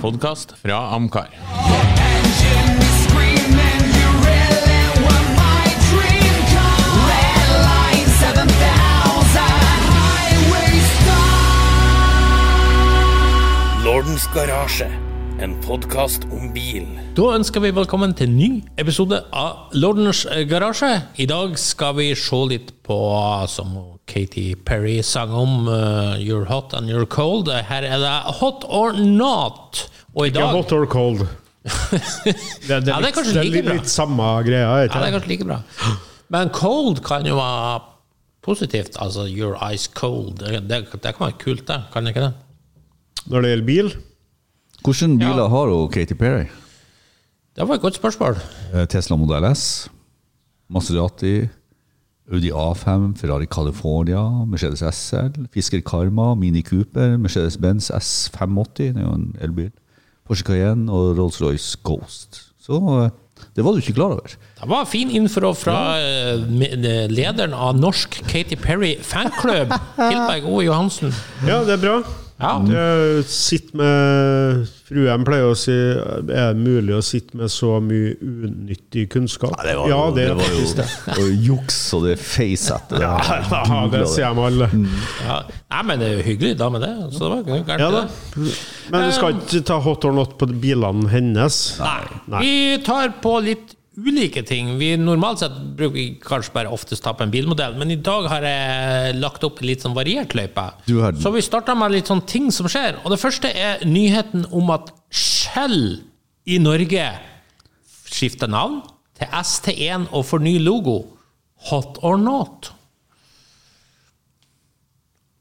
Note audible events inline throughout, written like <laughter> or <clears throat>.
podkast fra Amcar. Engine is screaming, you really were my dream car. Red line 7000, highway star. Lordens garasje, en podkast om bil. Da ønsker vi velkommen til en ny episode av Lordens garasje. I dag skal vi se litt på, som Katy Perry sang om, uh, You're hot and you're cold. Her er det Hot or not. Og i Ikke hot or cold. Det, det, Ja, det er kanskje er like litt, bra. litt samme greia. Ja, det er kanskje like bra. Men cold kan jo være positivt. Altså your eyes cold. Det, det, det kan være kult, det. Kan det ikke det? Når det gjelder bil Hvilke biler har hun Katy Perry? Det var et godt spørsmål. Eh, Tesla Model S, Maserati, Audi A5, Ferrari California, Mercedes SL, Fisker Karma, Mini Cooper, Mercedes-Benz S580, det er jo en elbil, Porsche Cayenne og Rolls-Royce Ghost. Så eh, det var du ikke klar over. Det var fin info fra eh, eh, lederen av Norsk Katy Perry fanklubb, <laughs> Hilberg O. Johansen. Ja, det er bra. Ja. Jeg med Fruen pleier å si Er det mulig å sitte med så mye unyttig kunnskap? det var, ja, det det var jo det. og juks og det face-settet. Ja, ja, det sier de alle. Ja. Nei, men det er jo hyggelig da med det. Så det var ikke galt gærent. Ja da. det. Men du skal ikke ta hot or not på bilene hennes? Nei. Vi tar på litt ulike ting. Vi Normalt sett bruker vi kanskje bare oftest ta på en bilmodell, men i dag har jeg lagt opp en litt sånn variert løype. Så vi starta med litt sånn ting som skjer. Og det første er nyheten om at Shell i Norge skifter navn til ST1 og får ny logo. Hot or not?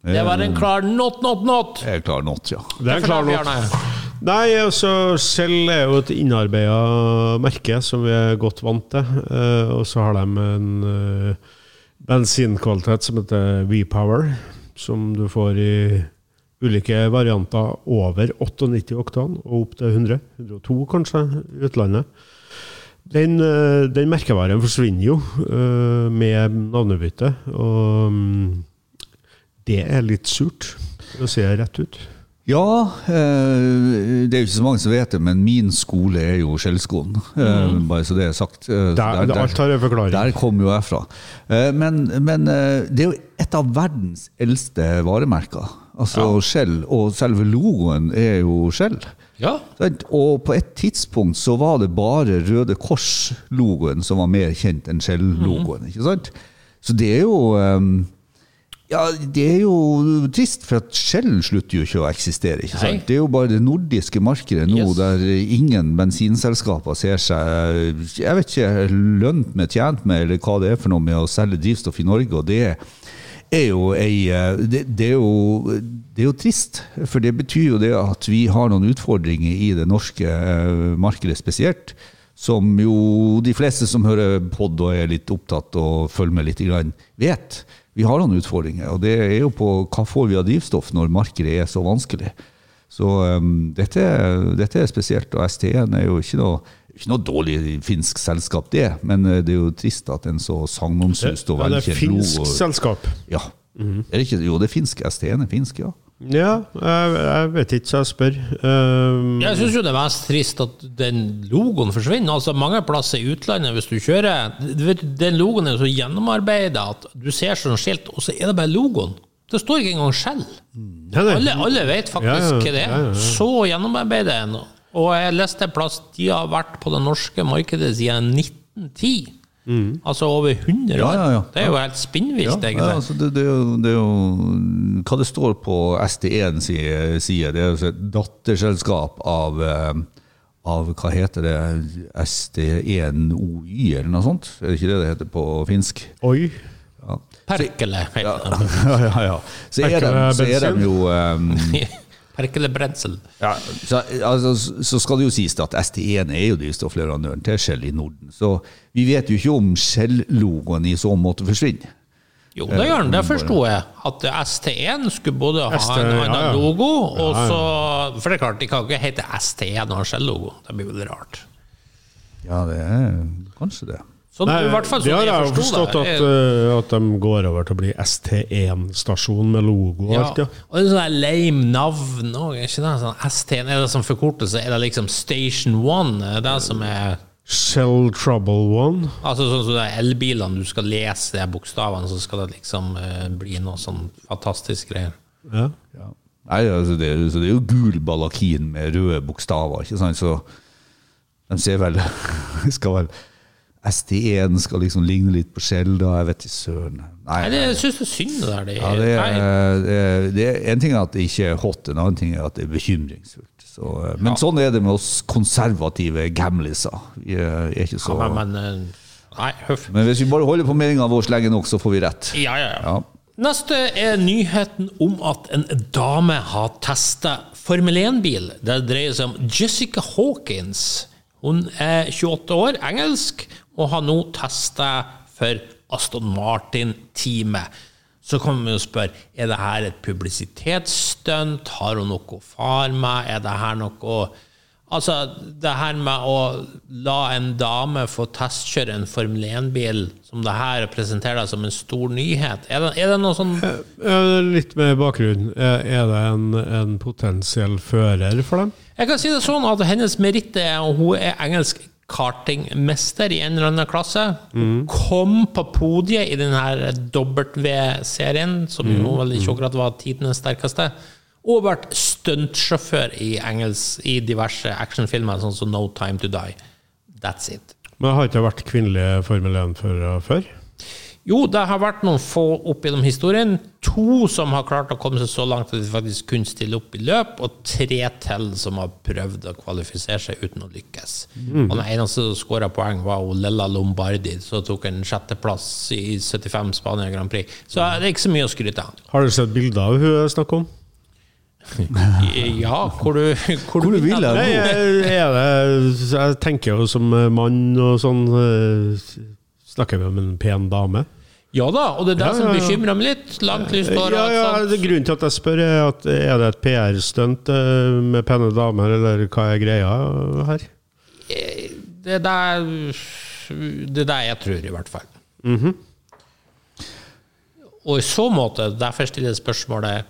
Det var en klar not, not, not. Det er klar not, ja. Det er en klar not. Nei, altså Shell er jo et innarbeida merke som vi er godt vant til. Uh, og så har de en uh, bensinkvalitet som heter V-Power, som du får i ulike varianter over 98 oktan og opp til 100. 102 kanskje, i utlandet. Den, uh, den merkevaren forsvinner jo med navnebytte, og um, det er litt surt, å si det rett ut. Ja, eh, det er jo ikke så mange som vet det, men min skole er jo Skjellskolen. Mm. Bare så det er sagt. Der, så Der- en forklaring. Der kom jo jeg fra. Eh, Men, men eh, det er jo et av verdens eldste varemerker. Altså Skjell, og selve logoen er jo Skjell. Ja. Og på et tidspunkt så var det bare Røde Kors-logoen som var mer kjent enn Skjell-logoen. ikke sant? Så det er jo eh, ja, Det er jo trist, for at Shell slutter jo ikke å eksistere. ikke Nei. Det er jo bare det nordiske markedet nå Yes. der ingen bensinselskaper ser seg jeg vet ikke, lønt med, tjent med, eller hva det er for noe med å selge drivstoff i Norge. og det er jo ei, det, det, er jo, det er jo trist, for det betyr jo det at vi har noen utfordringer i det norske eh, markedet spesielt, som jo de fleste som hører pod og er litt opptatt og følger med litt, vet. Vi har noen utfordringer, og det er jo på hva får vi av drivstoff når markedet er så vanskelig. Så um, dette, dette er spesielt, og ST1 er jo ikke noe, ikke noe dårlig finsk selskap, det, men eh, det er jo trist at en så sagnomsust og Ja, det er finsk selskap. ja. er det ikke, Jo, det er finsk. ST1 er finsk, ja. Ja, jeg, jeg vet ikke, så jeg spør. Um, Jeg syns jo det er mest trist at den logoen forsvinner. Altså Mange plasser i utlandet, hvis du kjører du vet, Den logoen er så gjennomarbeida at du ser sånn skilt, og så er det bare logoen. Det står ikke engang skjell. Alle, alle vet faktisk hva det er. Så gjennomarbeida er den. Og jeg leste en plass de har vært på det norske markedet siden 1910. Altså over 100 år. Ja, ja, ja. Det er jo helt spinnvilt, Ja, egentlig. altså det, det, er jo, det er jo Hva det står på ST1 side, side, det er jo et datterselskap av eh, av hva heter det, ST1OY eller noe sånt? Er det ikke det det heter på finsk? Oi. Ja. Perkele heter det. <laughs> ja, ja, ja. Så er de, så er de jo eh, <laughs> Perkele Brentsel. Ja, så, altså, så skal det jo sies at ST1 er jo drivstoffleverandøren til Shell i Norden. Så vi vet jo ikke om Shell-logoen i så måte forsvinner. Jo, det gjør den. Det forsto jeg. At ST1 skulle både ha ST, en annen ja, ja. logo, og så For det er klart, de kan ikke hete ST1 og ha Shell-logo. Det blir veldig rart. Ja, det er kanskje det. Sånn, Nei, I hvert fall det sånn har jeg forstått det. at, uh, at de går over til å bli ST1-stasjon med logo og Ja, alt, ja. og det er sånn lame navn òg, er ikke det? Sånn ST1 er det som forkortelse? Er det liksom Station One? Er det som er Shell Trouble One. Altså sånn som det er elbilene, du skal lese de bokstavene, så skal det liksom uh, bli noe sånn fantastisk greier. Ja. Ja. Nei, altså det, er- så det er jo gul balakin med røde bokstaver, ikke sant? Så de ser vel <laughs> Skal vel ST1 skal liksom ligne litt på Shell. Jeg vet ikke søren. Nei, Nei, det, jeg syns det er synd, det der. Det, ja, det, er, det, er, det er En ting er at det ikke er hot, en annen ting er at det er bekymringsfullt. Så, men men sånn er det med oss konservative gamliser. Vi er ikke så ja, men, men eh, Nei. Men hvis vi bare holder på meninga vår lenge nok, så får vi rett. Ja, ja, ja. Ja. Neste er nyheten om at en dame har testa Formel 1-bil. Det dreier seg om Jessica Hawkins. Hun er 28 år, engelsk, og har nå testa for Aston Martin-teamet. Så kan vi jo spørre er det her et publisitetsstunt. Har hun noe å fare med? Er det her noe Altså, det her med å la en dame få testkjøre en Formel 1-bil som det her og presentere det som en stor nyhet, er det, er det noe sånn Litt med bakgrunn. Er er det en, en potensiell fører for dem? Jeg kan si det sånn at hennes meritt er at hun er engelsk kartingmester i en eller annen klasse. Mm. kom på podiet i denne W-serien, som jo vel ikke akkurat var tidenes sterkeste. Og vært stuntsjåfør i, engelsk- i diverse actionfilmer, sånn som No Time To Die. That's it. Men har ikke vært kvinnelige Formel 1-førere før? Jo, det har vært noen få opp gjennom historien. To som har klart å komme seg så langt at de faktisk kunne stille opp i løp, og tre til som har prøvd å kvalifisere seg uten å lykkes. Og Den eneste som skåra poeng, var Lella Lombardi, som tok en sjetteplass i 75 Spania Grand Prix. Så det er ikke så mye å skryte av. Har du sett bilder av hun jeg snakker om? <laughs> Ja, hvor du Hvor, Hvor du vil hen? Jeg, jeg- det Jeg tenker jo som mann og sånn eh, Snakker vi om en pen dame? Ja da, og det er det Ja, som bekymrer meg litt. Langt lyst hår Ja, ja. Grunnen til at jeg spør, er at er det et PR-stunt eh, med pene damer, eller hva er greia her? Det er det det er jeg tror, i hvert fall. Og i så måte, derfor stiller jeg spørsmålet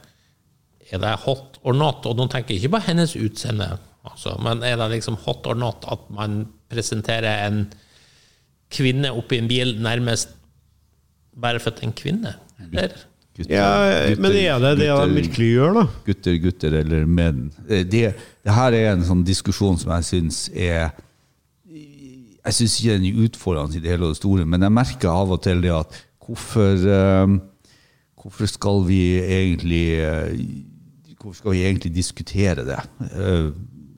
Er det hot or not? Og nå tenker jeg ikke på hennes utseende, altså, men er det liksom hot or not at man presenterer en kvinne oppi en bil nærmest bare for at det er en kvinne? Eller? Gutter, Ja, gutter, men er det det han virkelig gjør, da? gutter, gutter eller menn. Eh, Det, det her er en sånn diskusjon som jeg syns er Jeg syns ikke den er utfordrende i det hele og det store, men jeg merker av og til det at hvorfor eh, Hvorfor skal vi egentlig eh, Hvorfor skal vi egentlig diskutere det?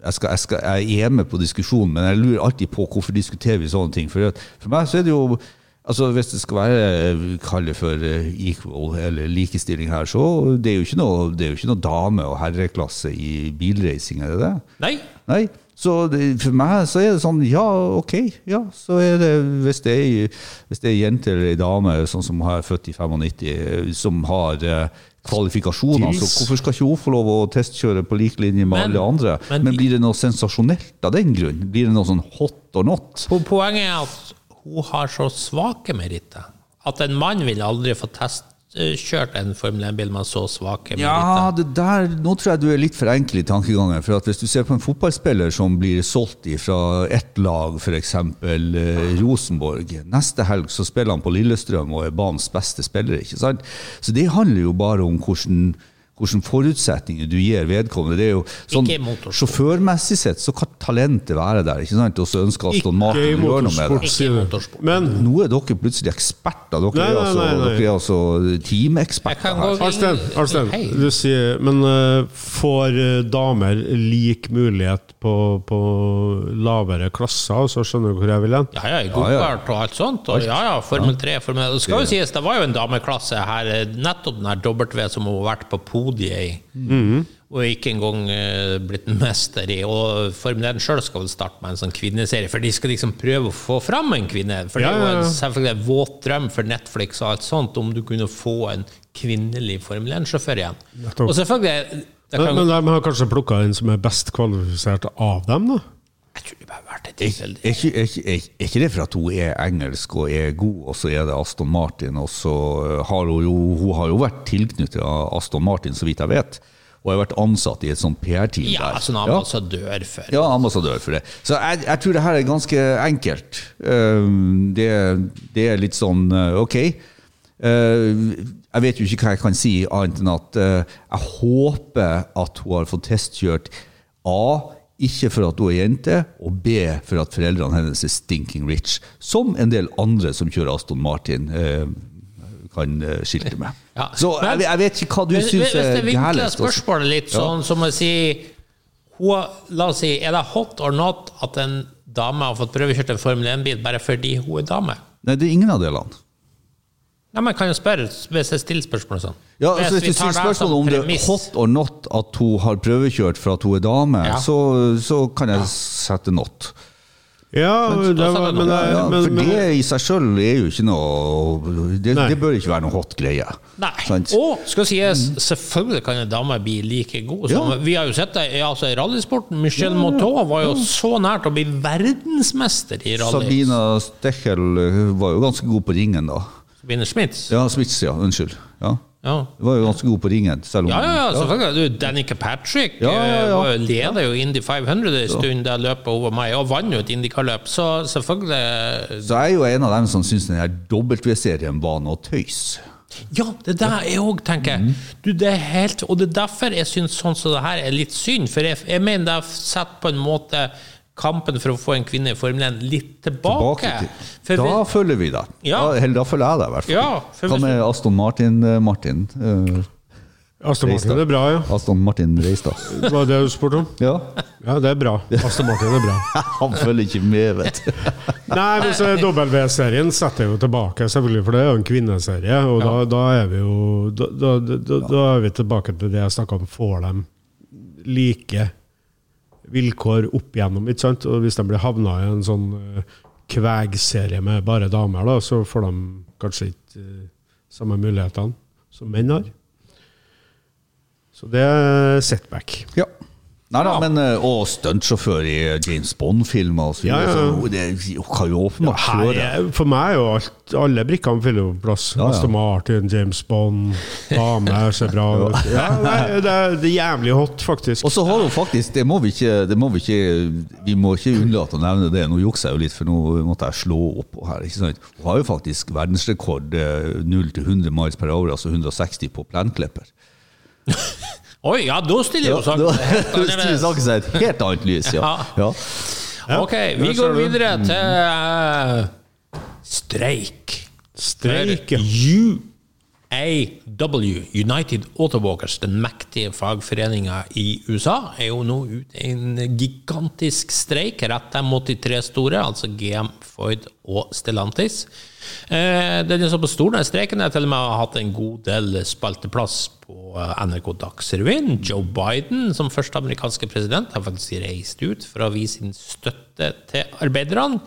Eh, jeg, skal, jeg, skal, jeg er med på diskusjonen, men jeg lurer alltid på hvorfor diskuterer vi sånne ting. For, for meg så er det jo Altså Hvis det skal være kall for eh, equal eller likestilling her, så det er jo ikke noe, det er jo ikke noe dame- og herreklasse i bilreising, er det det? Nei? Nei. Så det, for meg så er det sånn, ja, ok. Ja, så er det, hvis det er, hvis det er jente eller ei dame, sånn som er født i 95, som har eh, kvalifikasjoner, så hvorfor skal ikke hun få lov å testkjøre på lik linje med Men- alle andre? men- Men, blir det noe sensasjonelt av den grunn? Blir det noe sånn hot or not? Po- Poenget er at hun har så svake meritter. At en mann vil aldri få testkjørt en Formel 1-bil med så svake Ja, det der, nå tror jeg du er litt for enkel i tankegangen. For at Hvis du ser på en fotballspiller som blir solgt fra ett lag, f.eks. Eh, Rosenborg Neste helg så spiller han på Lillestrøm og er banens beste spiller. ikke sant? Så det handler jo bare om hvordan hvordan forutsetninger du gir vedkommende. Det er jo sånn. Sjåførmessig sett så kan talentet være der, ikke sant? og så ønsker Aston Martin å gjøre noe med det. Ikke i motorsport. Men Nå er dere plutselig eksperter. Dere, Nei, nei, altså, nei, nei. dere er altså teameksperter her. gå Arnstein, Arnstein du sier, men uh, får eh, damer lik mulighet på, på lavere klasser, så skjønner du hvor jeg vil hen? Ja, ja, i gokart og alt sånt. Og ja, ja, Formel 3. Formel, det skal jo sies, det var jo en dameklasse her, eh, nettopp den her W som hun har vært på podiet i. Og ikke engang eh, blitt mester i. Og Formel 1 sjøl skal vel starte med en sånn kvinneserie, for de skal liksom prøve å få fram en kvinne. For det er Ja, ja, jo ja. selvfølgelig en våt drøm for Netflix og alt sånt, om du kunne få en kvinnelig Formel 1-sjåfør igjen. Og selvfølgelig det Men, men de har kanskje plukka en som er best kvalifisert av dem, da? Jeg tror det bare har vært et Er, er, ikke- er, ikke- er, er ikke det for at hun er engelsk og er god, og så er det Aston Martin, og så har hun jo Hun har jo vært tilknyttet av Aston Martin, så vidt jeg vet, og har vært ansatt i et sånt PR-team Ja, der. altså en ambassadør for Ja, ambassadør for det. Så jeg, jeg tror det her er ganske enkelt. Um, Det, det er litt sånn uh, Ok. Uh, Jeg vet jo ikke hva jeg kan si, annet enn at uh, jeg håper at hun har fått testkjørt A. Ikke for at hun er jente, og B. for at foreldrene hennes er stinking rich. Som en del andre som kjører Aston Martin, uh, kan uh, skilte med. <laughs> Ja, Så jeg, jeg vet ikke hva du syns er gærent. Hvis jeg vinkler altså. spørsmålet litt sånn som å si hun, La oss si, er det hot or not at en dame har fått prøvekjørt en Formel 1-bil bare fordi hun er dame? Nei, det er ingen av delene. Ja, men kan jo spørre hvis jeg stiller spørsmål sånn. Ja, altså Hvis vi du tar spørsmålet om det er hot or not at hun har prøvekjørt for at hun er dame, Ja. så, så kan jeg sette not. Ja, men, det var, men. Ja, for men, det i seg sjøl er jo ikke noe det, det bør ikke være noe hot greie. Nei. Sant? Og skal sies, selvfølgelig kan en dame bli like god som Ja. Vi har jo sett det i altså, i rallysporten. Michel Moutot var jo så nært å bli verdensmester i rally. Sabina Stechel eh, var jo ganske god på ringen, da. Sabine Schmitz. Ja, Smits, ja. Unnskyld. Ja. Ja. Var jo ganske god på ringen. Selv om Ja, ja, selvfølgelig. Du, Danica Patrick eh, leder jo Indy 500 en stund der løpet over meg, og vant jo et Indica-løp, så selvfølgelig Så jeg er jo en av dem som syns den her W-serien var noe tøys. Ja, det er det jeg òg tenker. Mm. Du, det er helt, og det er derfor jeg syns sånn som det her er litt synd. For jeg, jeg mener det setter på en måte kampen for å få en kvinne i Formel 1 litt tilbake. Tilbake til. Da vi- følger vi deg. Ja. Da, da følger jeg deg, i hvert fall. Ja, Hva med Aston Martin, eh, Martin? Uh, Aston Martin er bra, ja. Aston Martin Reistad. Det var det du spurte om? Ja. Ja, det er bra. Aston Martin er bra. <laughs> Han følger ikke med, vet du. <laughs> Nei, men så W-serien setter jeg jo tilbake, selvfølgelig, for det er jo en kvinneserie. Og da, da er vi jo da, da, da, da er vi tilbake til det jeg snakka om. Får de like vilkår opp igjennom, ikke sant? Og hvis de blir havna i en sånn uh, kvegserie med bare damer, da, så får de kanskje ikke eh, samme mulighetene som menn har. Så det er setback. Ja. Nei da, Ja. men eh, Og stuntsjåfør i James Bond-filmer Altså. Ja, ja. så Det kan jo åpenbart Her kjøre. er, for meg er jo alt, alle brikkene fyller jo plass. Ja, ja. Aston Martin, James Bond, dame ser bra <laughs> ut. Ja, nei, det, er, det er jævlig hot, faktisk. Og så har hun faktisk, det må vi ikke det må vi, ikke, vi må ikke unnlate å nevne det. Nå jukser jeg jo litt, for nå måtte jeg slå opp på her. ikke sant? Hun har jo faktisk verdensrekord eh, 0 til 100 miles per hour, altså 160 på plenklipper. <laughs> Oi, ja, da stiller jo <laughs> saken seg i et helt annet lys, ja. <laughs> ja. Ok, vi går videre til streik. streik. Streik, UAW, United Autowalkers, den mektige fagforeninga i USA, er jo nå ute i en gigantisk streik retta mot de tre store, altså GM, Ford og Stellantis. Eh, Den er på stor, den streiken har til og med hatt en god del spalteplass på eh, NRK Dagsrevyen. Joe Biden, som første amerikanske president, har faktisk reist ut for å vise sin støtte til arbeiderne.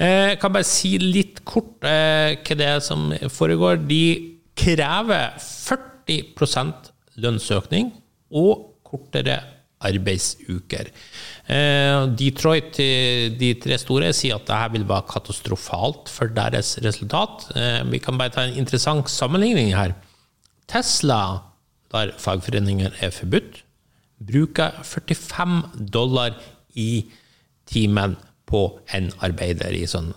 Jeg kan bare si litt kort eh, hva det er som foregår. De krever 40% lønnsøkning og kortere arbeidsuker. Eh, Detroit, eh, de tre store, sier at dette vil være katastrofalt for deres resultat. Eh, Vi kan bare ta en interessant sammenligning her. Tesla, der fagforeninger er forbudt, bruker 45 dollar i timen på en arbeider i sånn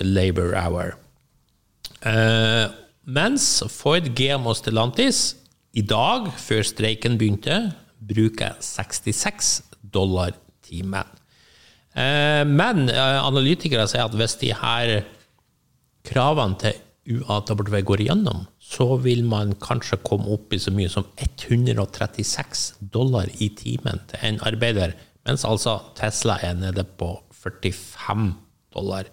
labor hour. Mens Ford, GM og Stellantis i dag, før streiken begynte, bruker 66 dollar timen. Eh, men eh, analytikere sier at hvis de her kravene til UAW går igjennom, så vil man kanskje komme opp i så mye som 136 dollar i timen til en arbeider, mens altså Tesla er nede på 45 dollar.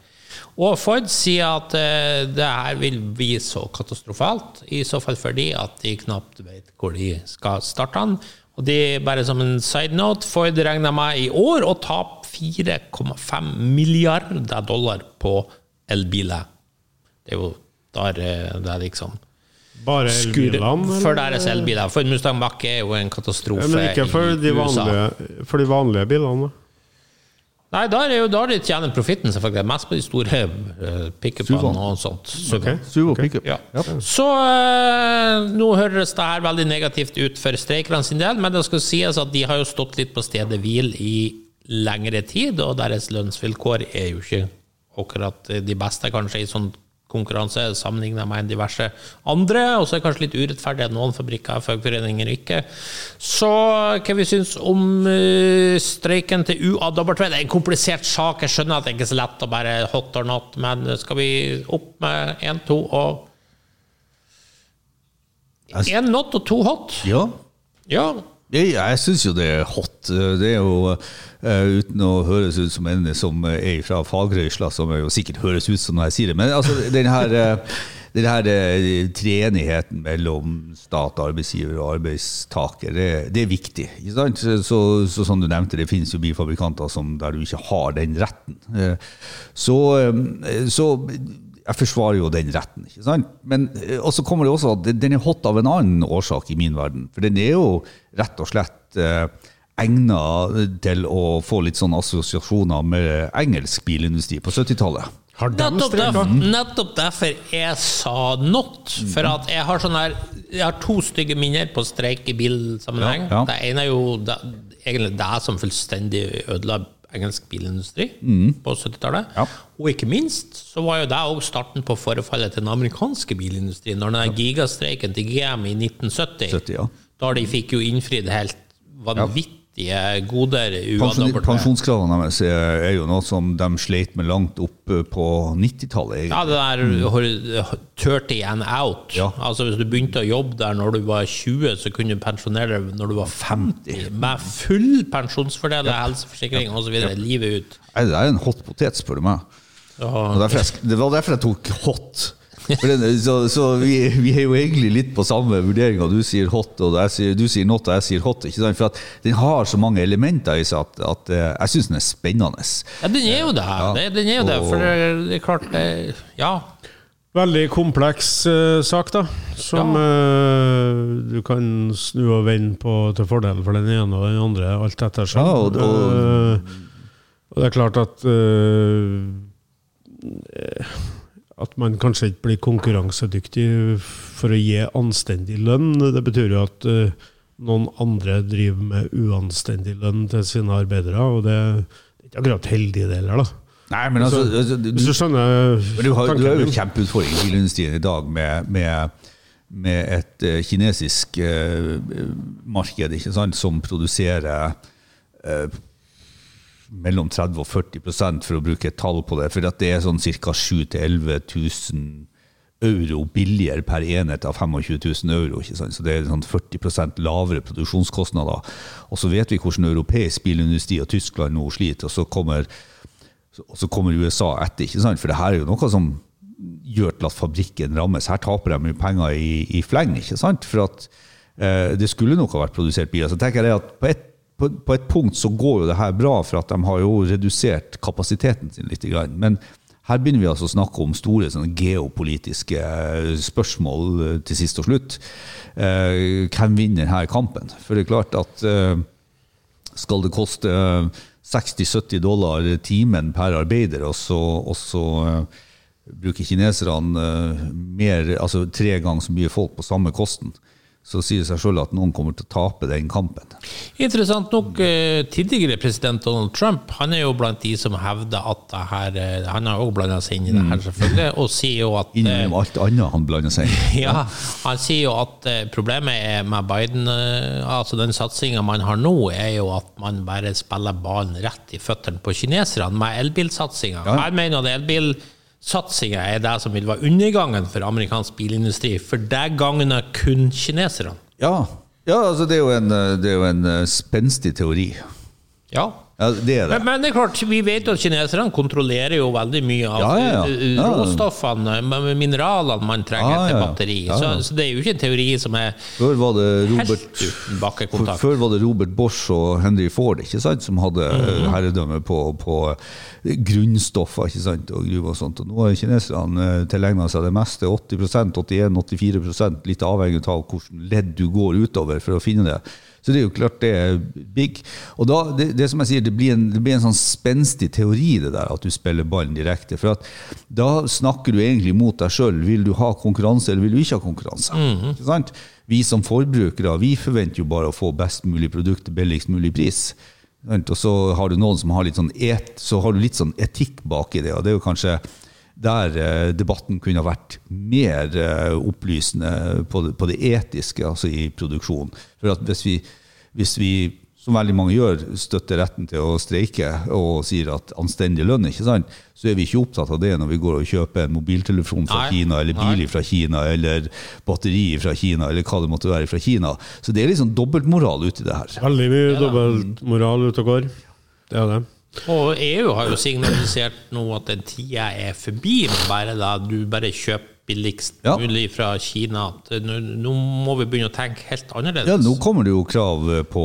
Og Ford sier at uh, det her vil bli så katastrofalt, i så fall fordi at de knapt vet hvor de skal starte den. Og de, bare som en side note, Ford regner med i år å tape 4,5 milliarder dollar på elbiler. Det er jo der eh, det er liksom Bare elbilene? for deres elbiler. For Mustang Mach er jo en katastrofe Ja, men ikke for de vanlige, for de vanlige bilene. Nei, da er det jo da de tjener profitten, selvfølgelig. Mest på de store uh, pickupene og sånt. Suvene. Suv og pickup. Ja. Så uh, nå høres det her veldig negativt ut for streikerne sin del, men det skal sies at de har jo stått litt på stedet hvil i lengre tid, og deres lønnsvilkår er jo ikke akkurat de beste, kanskje, i sånn konkurranse sammenlignet med diverse andre, og så er det kanskje litt urettferdig at noen fabrikker har fagforeninger og ikke. Så hva vi syns om eh, streiken til UAW? Det er en komplisert sak, jeg skjønner at det ikke er så lett å bare hot or not, men skal vi opp med én, to og Én not og to hot? Ja. Ja. Jeg, syns jo det er hot. Det er jo, eh, uten å høres ut som en som er fra fagrøysla, som jo sikkert høres ut som når jeg sier det, men altså, den her, eh, den her eh, treenigheten mellom stat, arbeidsgiver og arbeidstaker, det, det er viktig. Så, så, som du nevnte, det finnes jo bilfabrikanter der du ikke har den retten. Eh, Så, eh, så jeg forsvarer jo den retten. ikke sant? Men eh, og så kommer det også at den- den er hot av en annen årsak i min verden. For den er jo rett og slett eh, egna til å få litt sånne assosiasjoner med engelsk bilindustri på 70-tallet. Nettopp derfor, nettopp derfor jeg sa not. For at jeg har sånn her Jeg har to stygge minner på streik i bilsammenheng. Ja, ja. Det ene er jo det, egentlig det som fullstendig ødela engelsk bilindustri på 70-tallet. Ja. Og ikke minst så var jo det òg starten på forfallet til den amerikanske bilindustrien. Når den ja. gigastreiken til GM i 1970, 70, ja. da de fikk jo innfridd helt vanvittige goder pensjonskravene deres er, jo noe som de sleit med langt opp eh, på 90-tallet. Ja, det der hor- 30 and out. Ja. Altså Hvis du begynte å jobbe der når du var 20, så kunne du pensjonere deg når du var 50. Med full pensjonsfordel, helseforsikring osv. livet ut. Nei, Det er en hot potet, spør du meg. Sk- det var derfor jeg tok hot. For den, så så vi, vi er jo egentlig litt på samme vurderinga. Du sier hot, og jeg sier, du sier not, og jeg sier hot. Ikke sant? For at den har så mange elementer i seg at, at eh, jeg syns den er spennende. Ja, den er jo det. det den er jo det, For det, er klart det, Ja. Veldig kompleks uh, sak, da. Som eh, du kan snu og vende på til fordel for den ene og den andre, alt ettersom. Ja, og- og- uh, og det er klart at At man kanskje ikke blir konkurransedyktig for å gi anstendig lønn. Det betyr jo at uh, noen andre driver med uanstendig lønn til sine arbeidere, og det er ikke akkurat heldig det heller, da. Nei, men altså, altså du, Hvis du skjønner du har, du har jo kjempeutfordringer kjempeutfordring i bilindustrien i dag med, med, med et uh, kinesisk uh, marked ikke sant, som produserer eh, mellom 30 og 40% for å bruke et tall på det. For at det er sånn ca. 7 000-11 000 euro billigere per enhet av 25 000 euro. Så det er sånn 40% lavere produksjonskostnader. Og så vet vi hvordan europeisk bilindustri og Tyskland nå sliter. og så kommer og så kommer USA etter, for det her er jo noe som gjør til at fabrikken rammes. Her taper de jo penger i, i fleng, ikke sant? For at eh, det skulle nok ha vært produsert biler. Så tenker jeg at på et, på, på et punkt så går jo det her bra, for at de har jo redusert kapasiteten sin litt. Men her begynner vi altså å snakke om store geopolitiske eh, spørsmål eh, til sist og slutt. Eh, hvem vinner her kampen? For det er klart at skal det koste eh, 60-70 dollar timen per arbeider, og så, og så bruker kineserne mer, altså tre ganger så mye folk på samme kosten, så sier det seg sjøl at noen kommer til å tape den kampen. Interessant nok, eh, tidligere president Donald Trump han er jo blant de som hevder at det her eh, Han har òg blanda seg inn i det her, selvfølgelig, og sier jo at Innom alt annet han blander seg inn. <laughs> Ja, han sier jo at eh, problemet er med Biden, eh, altså den satsinga man har nå, er jo at man bare spiller ballen rett i føttene på kineserne med elbilsatsinga. Ja. Jeg mener at elbilsatsinga er det som vil være undergangen for amerikansk bilindustri, for det gagner kun kineserne. Ja, ja altså det er jo en, eh, det er jo en eh, spenstig teori. Ja. Ja, det er det. Men, men det er klart, vi vet jo at kineserne kontrollerer jo veldig mye av Ja, ja, eh, råstoffene, mineralene man trenger til batteri. Så, så det er jo ikke en teori som er Før var det helt uten bakkekontakt. før var det Robert Bosch og Henry Ford ikke sant, som hadde eh, herredømme på, på grunnstoffer ikke sant, og gruver og sånt. Og nå har kineserne eh, tilegna seg det meste. 80% 81-84 litt avhengig av hvilket ledd du går utover for å finne det. Så det er jo klart det er big. Og da, det, det som jeg sier, det blir, en, det blir en sånn spenstig teori, det der, at du spiller ballen direkte. For at da snakker du egentlig mot deg sjøl. Vil du ha konkurranse, eller vil du ikke ha konkurranse? Ikke sant? Vi som forbrukere vi forventer jo bare å få best mulig produkt til billigst mulig pris. Og så har du noen som har litt sånn, et, så har du litt sånn etikk bak i det. og det er jo kanskje der eh, debatten kunne ha vært mer eh, opplysende på det, på det etiske, altså i produksjonen. For at hvis vi, hvis vi, som veldig mange gjør, støtter retten til å streike og sier at anstendig lønn, ikke sant? så er vi ikke opptatt av det når vi går og kjøper en mobiltelefon fra Nei, Kina, eller nei. bil fra Kina, eller batteri fra Kina, eller hva det måtte være fra Kina. Så det er liksom dobbeltmoral uti det her. Veldig mye dobbeltmoral ute og går. Det er det. Og EU har jo signalisert nå at den tida er forbi, bare da du bare kjøper billigst Ja. mulig fra Kina. Nå, nå må vi begynne å tenke helt annerledes. Ja, Nå kommer det jo krav på,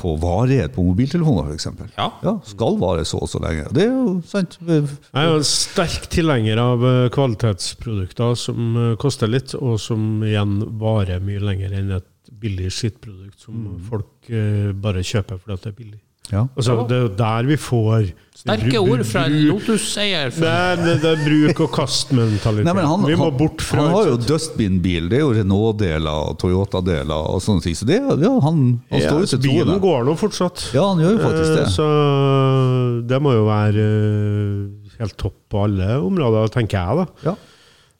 på varighet på mobiltelefoner, f.eks. Ja. Ja, skal vare så og så lenge. Det er jo sant. Jeg er jo en sterk tilhenger av eh, kvalitetsprodukter som eh, koster litt, og som igjen varer mye lenger enn et billig skittprodukt som Mm. folk eh, bare kjøper fordi det er billig. Ja. Altså, det er jo der vi får Sterke ord fra en Lotus-eier. Nei, det, det er bruk og kast-mentalitet. Vi må bort fra han har jo dustbin-bil. Det er jo Renault-deler og Toyota-deler og sånne ting. Så det, ja, han, han Ja, står jo til bilen troende. går nå fortsatt. Ja, han gjør jo faktisk Eh, det. Så det må jo være eh, helt topp på alle områder, tenker jeg, da. Ja.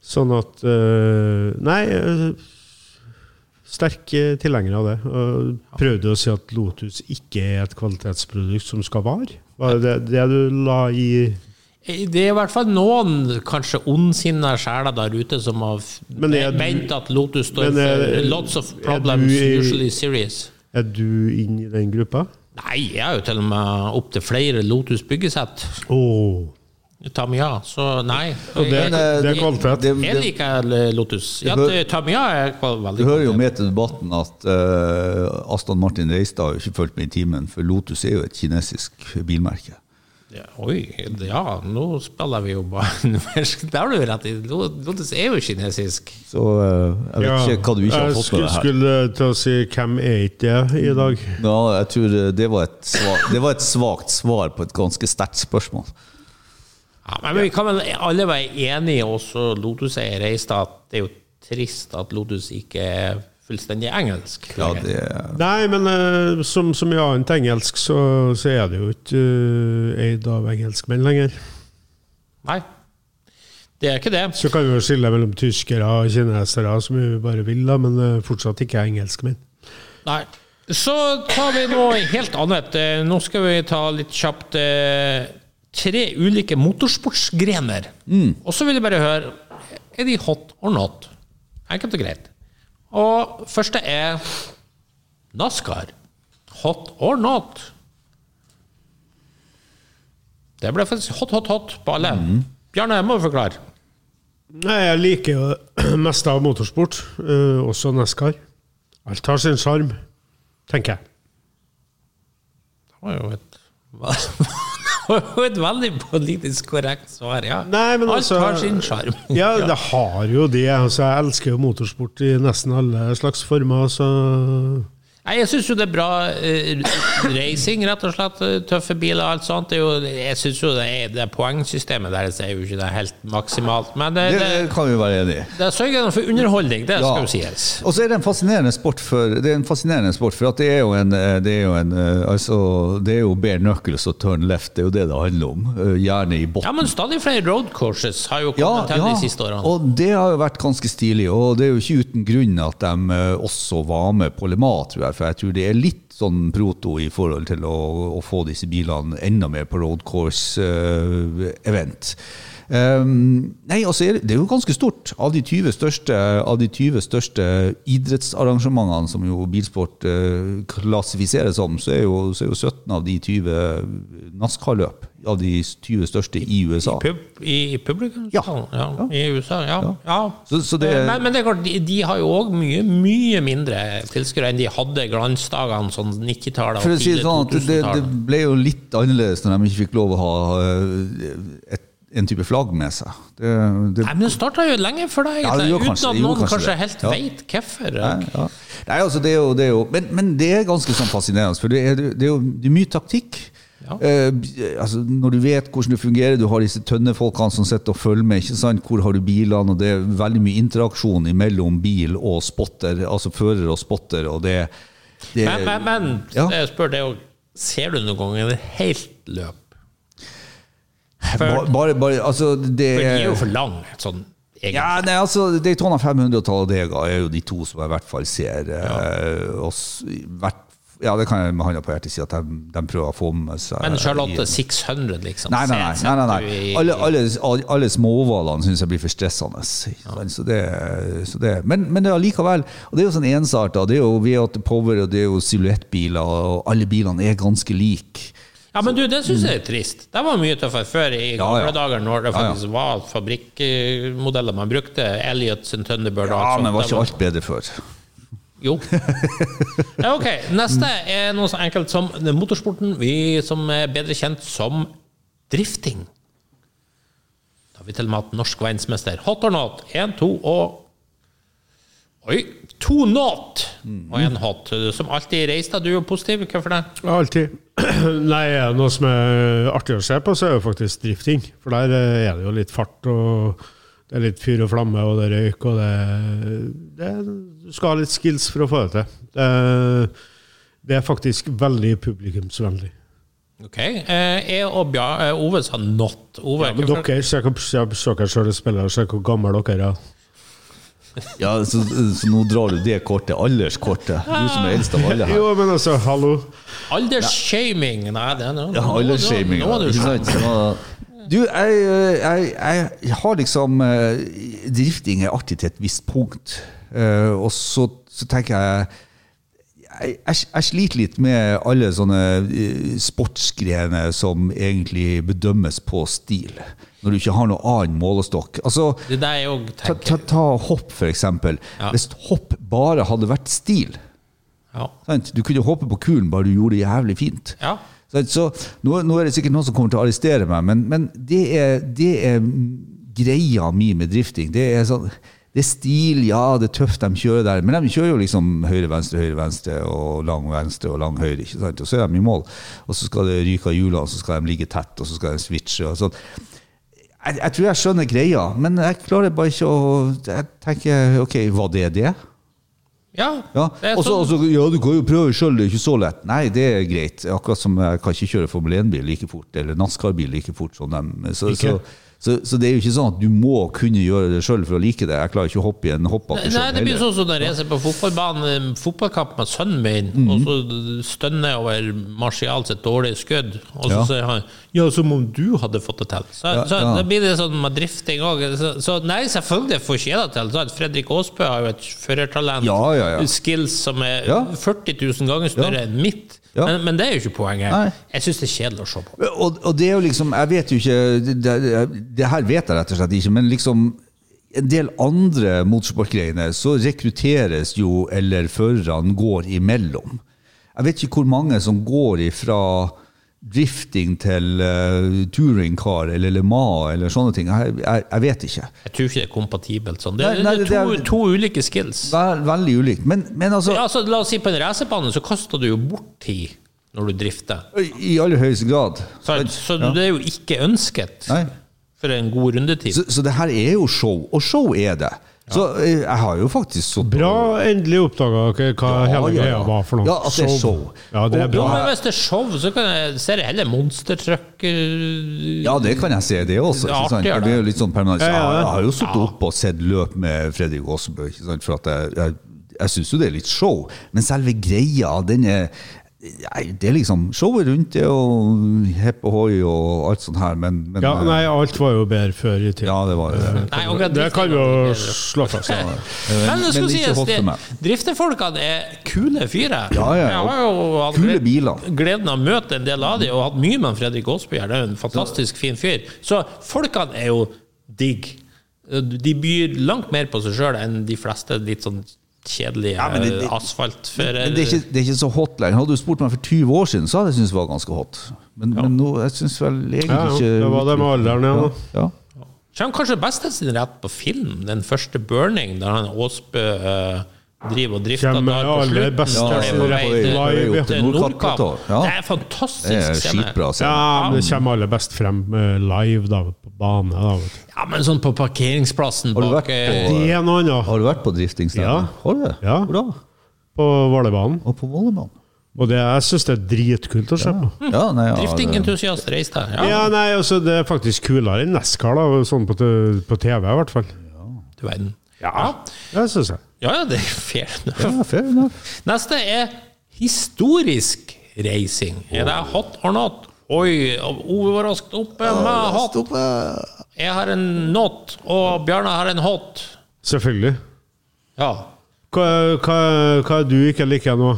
Sånn at eh, Nei, sterk eh, tilhenger av det. Og prøvde å si at Lotus ikke er et kvalitetsprodukt som skal vare. Var det det du la i Det er i hvert fall noen kanskje ondsinna sjeler der ute som har ment at Lotus står for lots of problems, du usually serious. Er du inne i den gruppa? Nei, jeg har jo til og med opptil flere Lotus byggesett. Åh. Tamiya, så nei. Og det- jeg, det er kvalitet. det- jeg det- liker Lotus. Ja, Tamiya er veldig Du hører jo med til debatten at uh, Aston Martin Reistad har ikke fulgt med i timen, for Lotus er jo et kinesisk bilmerke. Ja, oi, ja, nå spiller vi jo bare <laughs> Det har du rett i. Lotus er jo kinesisk. Så eh, jeg vet ikke hva du ikke har fått med skulle, deg her. skulle til å si hvem er ikke det i dag? Ja, jeg tror eh, det var et svagt, det var et svakt svar på et ganske sterkt spørsmål. Ja, men vi kan vel alle være enige, også Lotus-eiere i at det er jo trist at Lotus ikke er fullstendig engelsk. Ja, det Nei, men eh, som, som i annet engelsk, så, så er det jo ikke uh, eid av engelskmenn lenger. Nei, det er ikke det. Så kan vi jo skille mellom tyskere og kinesere som vi bare vil, da, men eh, fortsatt ikke engelskmenn. Nei. Så tar vi noe helt annet. Nå skal vi ta litt kjapt tre ulike motorsportsgrener. Og så vil jeg bare høre Er de hot or not? Enkelt og greit. Og første er NASCAR. Hot or not? Det ble faktisk hot, hot, hot på alle. Bjarne, må forklare. Nei, jeg liker jo <clears throat> mest av motorsport, uh, også NASCAR. Alt har sin sjarm, tenker jeg. Det var jo et, <laughs> <laughs> et veldig politisk korrekt svar, ja. Nei, men Alt altså- har sin sjarm. <laughs> Ja, det har jo det. Altså, jeg elsker jo motorsport i nesten alle slags former, så Nei, jeg syns jo det er bra uh, racing, rett og slett. eh, Tøffe biler og alt sånt. Det jo, jeg syns jo det, er, det poengsystemet deres er jo ikke det helt maksimalt. Men det, Det det, kan vi være enig i. det sørger for underholdning, det Ja. skal jo sies. Og så er det en fascinerende sport for Det er en fascinerende sport for at det er jo en, eh, det er jo en altså, Det er jo bare knuckles og turn left, det er jo det det handler om. Gjerne i bunnen. Ja, men stadig flere road courses har jo Ja, kommet til ja, de siste årene. og det har jo vært ganske stilig. Og det er jo ikke uten grunn at de også var med på Le Mans, tror jeg. For jeg tror det er litt sånn proto i forhold til å, å få disse bilene enda mer på road course-event. Um, nei, altså det, er jo ganske stort. Av de 20 største, de 20 største idrettsarrangementene som jo bilsport uh, klassifiseres som, så er, jo, så er jo 17 av de 20 NASCAR-løp. Av de 20 største i USA. Pub, I publikum? Ja. ja. I USA, ja. ja. Så, så det, men, men det er klart, de, de har jo òg mye mye mindre tilskuere enn de hadde glansdagene sånn 90-tallet For og si sånn det, det ble jo litt annerledes når de ikke fikk lov å ha et, en type flagg med seg. Det, det, Nei, men det starta jo lenge før deg, Ja, det uten kanskje- at noen kanskje kanskje helt Ja. vet hvorfor. ja. Nei, altså, det er jo, det er jo men, men det er ganske sånn fascinerende, for det er, det er jo det er mye taktikk. Ja. Eh, altså, når du vet hvordan det fungerer, du har disse tønnefolkene som sitter og følger med. ikke sant? Hvor har du bilene? og Det er veldig mye interaksjon mellom bil og spotter, altså fører og spotter. og det, det Men, men, men Ja. jeg spør deg òg, ser du noen gang et helt løp? Ba- Bare, bare, altså, det For de er jo for lang, sånn egentlig. Ja, nei, altså Daytona 500 og Talladega er jo de to som jeg i hvert fall ser. eh, og i hvert, ja, det kan jeg med hånda på hjertet si at de, de prøver å få med seg Men Charlotte i- 600, liksom? Nei, nei, nei. nei, nei, nei. Alle, alle, alle, småhvalene syns jeg blir for stressende. Ja. Så det, så det, men, men det allikevel Og det er jo sånn ensarta. Det er jo V8 Power og det er jo silhuettbiler, og alle bilene er ganske like. Ja, men du, det syns jeg er trist. Det var mye tøffere før i gamle ja. dager, når det Ja, ja. faktisk var fabrikkmodeller man brukte. Elliot Thunderbird og Ja, men var ikke alt bedre før? Jo. Ok. Neste er noe så enkelt som motorsporten, vi som er bedre kjent som drifting. Da har vi til og med hatt norsk verdensmester. Hot or not? Én, to og Oi! To not og én hot. Som alltid reiste du jo positiv. Hvorfor det? Alltid. <clears throat> Nei, noe som er artig å se på, så er jo faktisk drifting. For der eh, er det jo litt fart, og det er litt fyr og flamme, og det er røyk, og det, det Du skal ha litt skills for å få det til. Det, det er faktisk veldig publikumsvennlig. Ok. Eh, jeg og Bjar eh, Ove sa not. Ove, Ja, men dere, se dere sjøl spiller, se hvor gamle dere er. <laughs> Ja, så, så nå drar du det kortet, alderskortet. Du som er eldst av alle her. Jo, men altså, hallo. Aldersshaming? Nei, det er noe Ja, aldersshaming. Er du Du, jeg, jeg, jeg har liksom eh, Drifting er artig til et visst punkt. Eh, og så, så tenker jeg jeg, jeg, sliter litt med alle sånne eh, sportsgrener som egentlig bedømmes på stil, når du ikke har noe annen målestokk. Altså, ta, ta, ta hopp, for eksempel. Ja. Hvis hopp bare hadde vært stil Ja. Du kunne hoppe på kulen bare du gjorde det jævlig fint. ja. Så nå, nå er det sikkert noen som kommer til å arrestere meg, men, men det, er, det er greia mi med drifting. Det er, sånn, det er stil, ja, det er tøft de kjører der, men de kjører jo liksom høyre-venstre, høyre-venstre og lang venstre og lang høyre. ikke sant? Og så er de i mål, og så skal det ryke av hjulene, så skal de ligge tett, og så skal de switche. og sånn. Jeg, jeg tror jeg skjønner greia, men jeg klarer bare ikke å Jeg tenker OK, var det det? Ja. Ja, det er og så, sånn- også, ja, du kan jo prøve sjøl, det er ikke så lett. Nei, det er greit. Akkurat som jeg kan ikke kjøre Formel 1-bil like fort, eller NASCAR-bil like fort som dem. Så, Ikke? så, så, så det er jo ikke sånn at du må kunne gjøre det sjøl for å like det. Jeg klarer ikke å hoppe i en hoppbakke Nei, det blir sånn som når jeg ser på fotballbanen, fotballkamp med sønnen min, Mhm. og så stønner jeg over Martial sitt dårlige skudd, og så Ja. sier han ja, som om du hadde fått det til. Så, Ja, så ja. da blir det sånn med drifting òg. Så, så nei, selvfølgelig får ikke jeg det til. Så Fredrik Aasbø har jo et førertalent, skills som er Ja. 40 000 ganger større enn mitt. Ja. Men, men det er jo ikke poenget. Nei. Jeg syns det er kjedelig å se på. Og, og det er jo liksom Jeg vet jo ikke det, det, her vet jeg rett og slett ikke, men liksom en del andre motorsportgreiner så rekrutteres jo, eller førerne går imellom. Jeg vet ikke hvor mange som går ifra drifting til uh, touringcar eller Le Mans eller sånne ting. Jeg, jeg, jeg vet ikke. Jeg tror ikke det er kompatibelt sånn. Det, Nei, nei, det er to, er- to ulike skills. Veld, veldig ulikt. Men, men altså, Ja, altså, la oss si På en racerbane så kaster du jo bort tid når du drifter. i aller høyeste grad. Sant? Så Ja. det er jo ikke ønsket Nei. for en god rundetid. Så, så det her er jo show, og show er det. Så eh, jeg har jo faktisk sittet Bra endelig oppdaga hva Ja, hele greia ja. var for noe. Ja, at det er show. Ja, det er bra. men hvis det er show, så kan jeg, ser jeg heller monstertruck eh, Ja, det kan jeg se, det også. Det er Ikke sant? Det blir jo litt sånn permanent. Ja, ja, ja. Jeg har jo sittet oppe og sett løp med Fredrik Aasbø, for at jeg, jeg, jeg syns jo det er litt show. Men selve greia, den er Nei, det er liksom showet rundt det og hepp ohoi og alt sånt her, men, men Ja, nei, alt var jo bedre før i tida. ja, det var jo det. Nei, akkurat Det kan jo slå fast. Men det Men skal ikke sies, det, driftefolkene er kule fyrer. Ja, ja, Jeg har jo hatt Kule biler. gleden av å møte en del av dem, og hatt mye med Fredrik Aasby her. Det er jo en fantastisk fin fyr. Så folkene er jo digg. De byr langt mer på seg sjøl enn de fleste litt sånn kjedelige Ja, men det- det- asfaltfører. Men det er, ikke, det er ikke så hot lenger. Hadde du spurt meg for 20 år siden, så hadde jeg syntes det var ganske hot. Men, men nå jeg synes vel egentlig Ja, ja, ikke det var det med alderen ja. Ja. Kommer kanskje best til sin rett på film, den første 'Burning', der han Åsbø eh, driver og drifter Kommer på aller best de er til på På Nordkapp, ja. Det er fantastisk er scene. skitbra. Ja, men det kommer aller best frem eh, live da, på bane. Da. Ja, men sånn på parkeringsplassen Har du bak vært eh, Det er noe annet. Har du vært på driftingsstedet? Ja. Har du det? Ja. Hvor da? På Vålerbanen. Og på Vålerbanen. Og det, jeg syns det er dritkult å se på. Ja, nei, ja, Driftingentusiast reis deg. Ja, Ja, nei, altså Det er faktisk kulere enn NASCAR, da, sånn på, på TV i hvert fall. du verden. Ja, det syns jeg. Ja, ja, det er fair. Ja, fair enough. Neste er historisk reising. Er det hot or not? Oi, Ove var raskt oppe med hot. Jeg har en not, og Bjarne har en hot. Selvfølgelig. Ja. Hva, hva, hva er du ikke liker nå?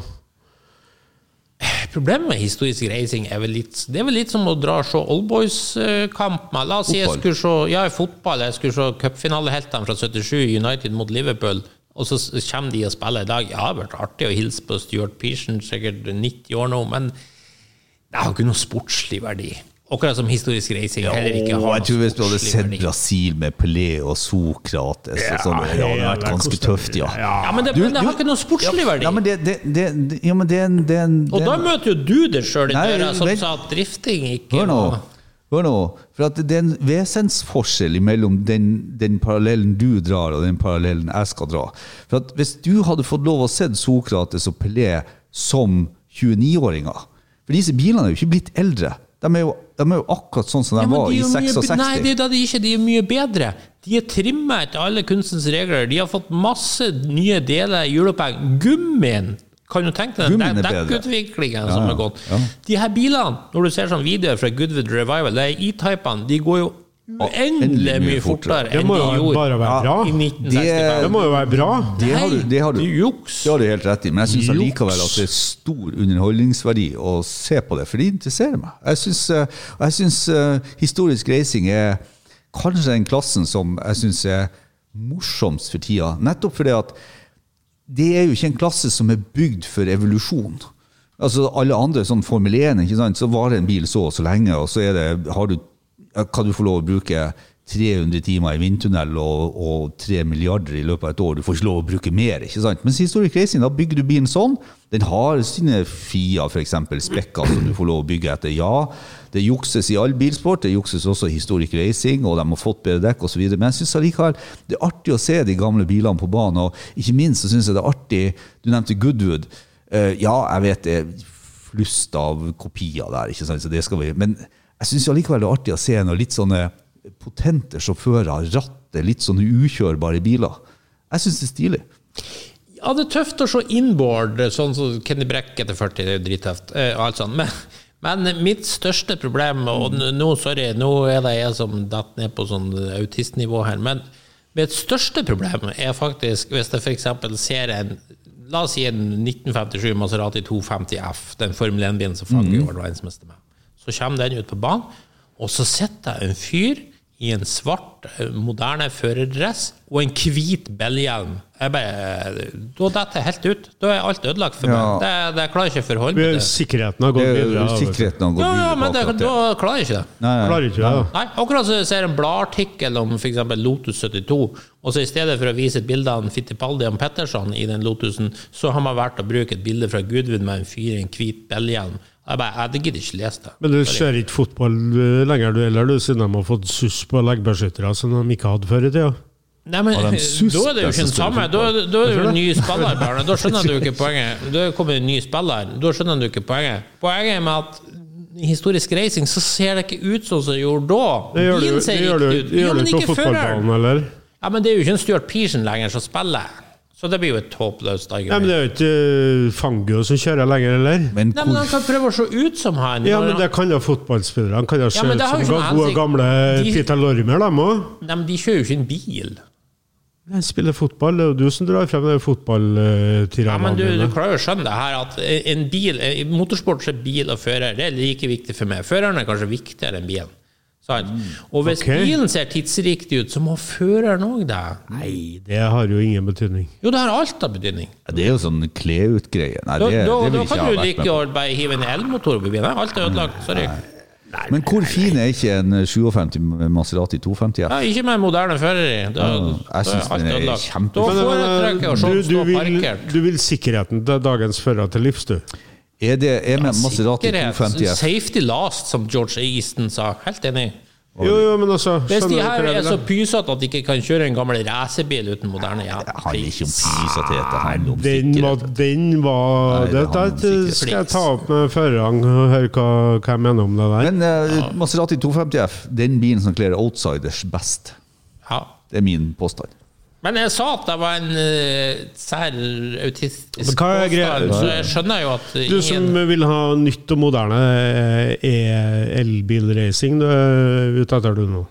Problemet med historisk reising er vel litt Det er vel litt som å dra og se Oldboys-kamp. La oss si jeg skulle se ja, fotball, jeg skulle se cupfinaleheltene fra 77, United mot Liverpool, og så kommer de og spiller i dag. Ja, det har vært artig å hilse på Stuart Pearson, sikkert 90 år nå, men det har ikke noe sportslig verdi. Akkurat som historisk reising heller ikke Åh, har jeg tror hvis du hadde sett verdi. Brasil med Pelé og Sokrates og sånn, det hadde vært ganske tøft, ja. Ja, men det, Du- men det har ikke noe sportslig verdi. Ja, men det, det, det, det, ja, men det det, det og da møter jo du deg sjøl i døra som sa at drifting ikke Hør nå. Hør nå. For at det er en vesensforskjell mellom den, den parallellen du drar, og den parallellen jeg skal dra. For at Hvis du hadde fått lov å se Sokrates og Pelé som 29-åringer For disse bilene er jo ikke blitt eldre. De er jo, de er jo akkurat sånn som de Ja, var de i er jo mye- 66. Nei, det er da de ikke de er mye bedre. De er trimma etter alle kunstens regler. De har fått masse nye deler i hjuloppheng. Gummien! Kan du tenke deg den bedre. dekkutviklingen Ja, som ja, har gått? ja. De her bilene, når du ser sånn videoer fra Goodwood Revival, det er E-typene, de går jo uendelig mye fortere enn de gjorde bare være bra. i Det- 1965. Det må jo være bra. Det har du, det har du. Det juks. Det har du helt rett i, men jeg syns likevel allikevel at det er stor underholdningsverdi å se på det, for det interesserer meg. Jeg syns, eh, jeg syns eh, historisk reising er kanskje den klassen som jeg syns er morsomst for tida. Nettopp fordi at det er jo ikke en klasse som er bygd for evolusjon. Altså Alle andre, sånn Formel 1, ikke sant? så varer en bil så og så lenge, og så det, du, kan du få lov å bruke 300 timer i vindtunnel og, og 3 milliarder i løpet av et år. Du får ikke lov å bruke mer. ikke sant? Mens historisk racing, da bygger du bilen sånn. Den har sine FIA, f.eks. spekker som du får lov å bygge etter. Ja, det jukses i all bilsport, det jukses også i historic racing, og de har fått bedre dekk osv. Men jeg syns allikevel det er artig å se de gamle bilene på banen. Og ikke minst så syns jeg det er artig Du nevnte Goodwood. Uh, ja, jeg vet det er flust av kopier der, ikke sant? Så det skal vi, men jeg syns allikevel det er artig å se noen litt sånne potente sjåfører ratter litt sånne ukjørbare biler. Jeg syns det er stilig. Ja, det er tøft å se inboard, sånn som Kenny Brekk etter 40, det er jo drittøft. Uh, og alt sånt. Men, men mitt største problem, og nå, sorry, nå er det jeg som detter ned på sånn autistnivå her, men mitt største problem er faktisk hvis jeg f.eks. ser en La oss si en 1957 Maserati 250 F, den Formel 1-bilen som Fagge mm. verdensmester med. Så kommer den ut på banen, og så sitter en fyr i en svart, eh, moderne førerdress og en hvit bellhjelm. Jeg bare, Da detter jeg helt ut. Da er alt ødelagt for Ja. meg. Det, det klarer jeg ikke å forholde meg til. Sikkerheten har gått er videre. vet sikkerheten har gått Ja, ja, men det, da klarer jeg ikke det. Nei, ja. Klarer ikke ja. Nei, akkurat som jeg ser en bladartikkel om f.eks. Lotus 72, og så i stedet for å vise et bilde av en Fittipaldi og Petterson i den Lotusen, så har man valgt å bruke et bilde fra Gudvin med en fyr i en hvit bellhjelm. Jeg bare, jeg gidder ikke lese det. Men du ser ikke fotball eh, lenger, du heller, du, siden de har fått suss på leggbeskyttere som de ikke hadde før i tida. Nei, men <laughs> Da er det jo ikke den samme. Da, da er det jo en ny spiller, Bjarne. Da skjønner du ikke poenget. Da kommer en ny spiller. Da skjønner du ikke poenget. Poenget med at historisk reising, så ser det ikke ut sånn som det gjorde da. Det gjør du det men ikke på fotballbanen, eller? Ja, men det er jo ikke en Stuart Pearson lenger som spiller. Så det blir jo et håpløst Nei, men det er jo ikke eh, Fangio som kjører lenger, eller? Men Nei, men Han kan prøve å se ut som han. Ja, men det kan jo fotballspillere. Han kan jo se Ja, ut som gode, gamle De- Peter Lormer, dem òg. Nei, men de kjører jo ikke en bil. Jeg spiller fotball, det er jo du som drar frem de Ja, men du, du klarer jo å skjønne det her at en bil, i motorsport så er bil og fører det er like viktig for meg. Føreren er kanskje viktigere enn bilen. Sant? Og hvis okay. bilen ser tidsriktig ut, så må føreren òg det. Nei, det har jo ingen betydning. Jo, det har alt av betydning. Ja, Det er jo sånn kle ut-greie. Nei, Da, det, da, det vil da ikke kan ha du vært like med på. å bare hive en elmotor på bilen. Alt er ødelagt. Sorry. Men hvor fin er ikke en 57 Maserati 250 Ja, ikke med moderne fører i. Da, jeg syns den er kjempefin. Da foretrekker jeg å se du, den du, stå vil, parkert. du vil sikkerheten til dagens fører til livs, du. Er det er med Maserati 250 F? Safety last, som George Easton sa. Helt enig. Jo, jo, men altså Hvis de her er så pysete at de ikke kan kjøre en gammel racerbil uten moderne hjelm Det handler ikke om pysethet, det handler om Den var, den var Nei, det det, det, skal jeg ta opp med førerne og høre hva, hva jeg mener om det der. Men uh, Maserati 250 F, den bilen som kler outsiders best. Ja. Det er min påstand. Men jeg sa at det var en uh, sær autistisk Men er påstand, så jeg skjønner jo at Du som vil ha nytt og moderne eh, er elbilracing du er ute etter du nå?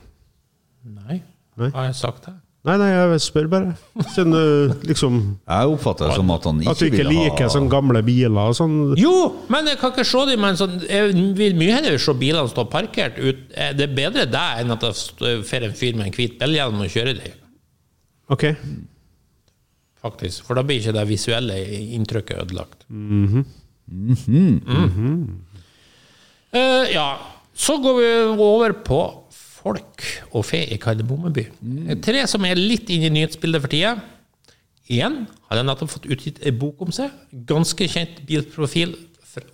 Nei, Nei. har jeg sagt det? Nei, nei, jeg spør bare. Siden du liksom Jeg oppfatter det som at han ikke At du ikke liker ha sånne gamle biler og sånn. Jo, men jeg kan ikke se dem med sånn Jeg vil mye heller se bilene stå parkert ut. Eh, Det er bedre det enn at det får en fyr med en hvit bilhjelm og kjører dem, Ok. faktisk. For da blir ikke det visuelle inntrykket ødelagt. Mhm. Mhm. Eh, ja, så går vi over på folk og fe i Kardemommeby. Tre som er litt inne i nyhetsbildet for tida. Én har jeg nettopp fått utgitt en bok om seg. Ganske kjent bilprofil,